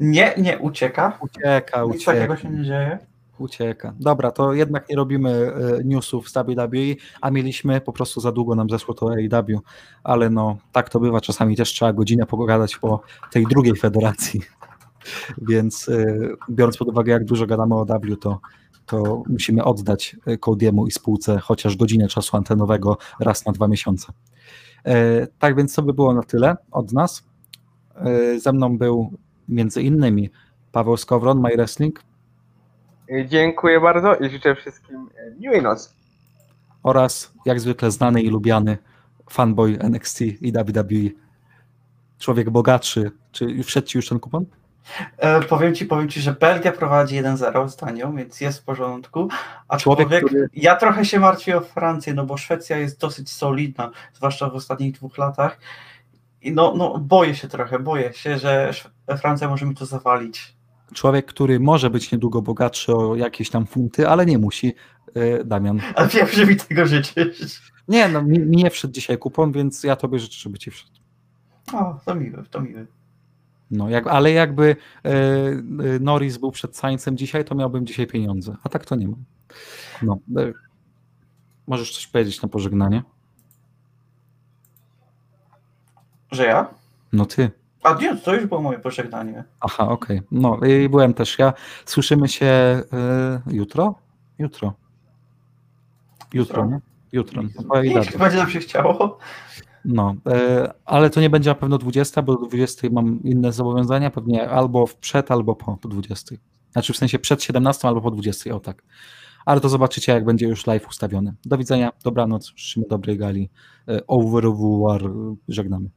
Nie, nie ucieka. ucieka, Nic ucieka. takiego się nie dzieje. Ucieka. Dobra, to jednak nie robimy e, newsów z WWE, a mieliśmy po prostu za długo nam zeszło to AEW, ale no tak to bywa, czasami też trzeba godzinę pogadać o tej drugiej federacji, więc e, biorąc pod uwagę jak dużo gadamy o W, to, to musimy oddać e, Cody'emu i spółce chociaż godzinę czasu antenowego raz na dwa miesiące. E, Tak więc to by było na tyle od nas. Ze mną był między innymi Paweł Skowron, My Wrestling, Dziękuję bardzo i życzę wszystkim miłej nocy. oraz jak zwykle znany i lubiany fanboy NXT i WWE. Człowiek bogatszy. Czy wszedł ci już ten kupon? E, powiem ci, powiem ci, że Belgia prowadzi 1-0 z Danią, więc jest w porządku. Aczkolwiek Człowiek, który- ja trochę się martwię o Francję, no bo Szwecja jest dosyć solidna, zwłaszcza w ostatnich dwóch latach. I no, no boję się trochę, boję się, że Francja może mi to zawalić. człowiek, który może być niedługo bogatszy o jakieś tam funty, ale nie musi. E, Damian. A pierwszy mi tego życzysz. Nie, no mi, mi nie wszedł dzisiaj kupon, więc ja tobie życzę, żeby ci wszedł. O, to miłe, to miłe. No, jak, ale jakby e, e, Norris był przed Sańcem dzisiaj, to miałbym dzisiaj pieniądze, a tak to nie ma. No, e, możesz coś powiedzieć na pożegnanie? Że ja? No ty. A nie, to już było moje pożegnanie. Aha, okej. No i byłem też ja. Słyszymy się e, jutro? Jutro. Jutro, Jutro. nie? Jutro. Będzie nam się chciało. No, e, ale to nie będzie na pewno 20, bo do 20 mam inne zobowiązania, pewnie albo przed, albo po, po 20. Znaczy w sensie przed 17 albo po 20, o tak. Ale to zobaczycie, jak będzie już live ustawiony. Do widzenia, dobranoc, życzymy dobrej gali. E, revoir, żegnamy.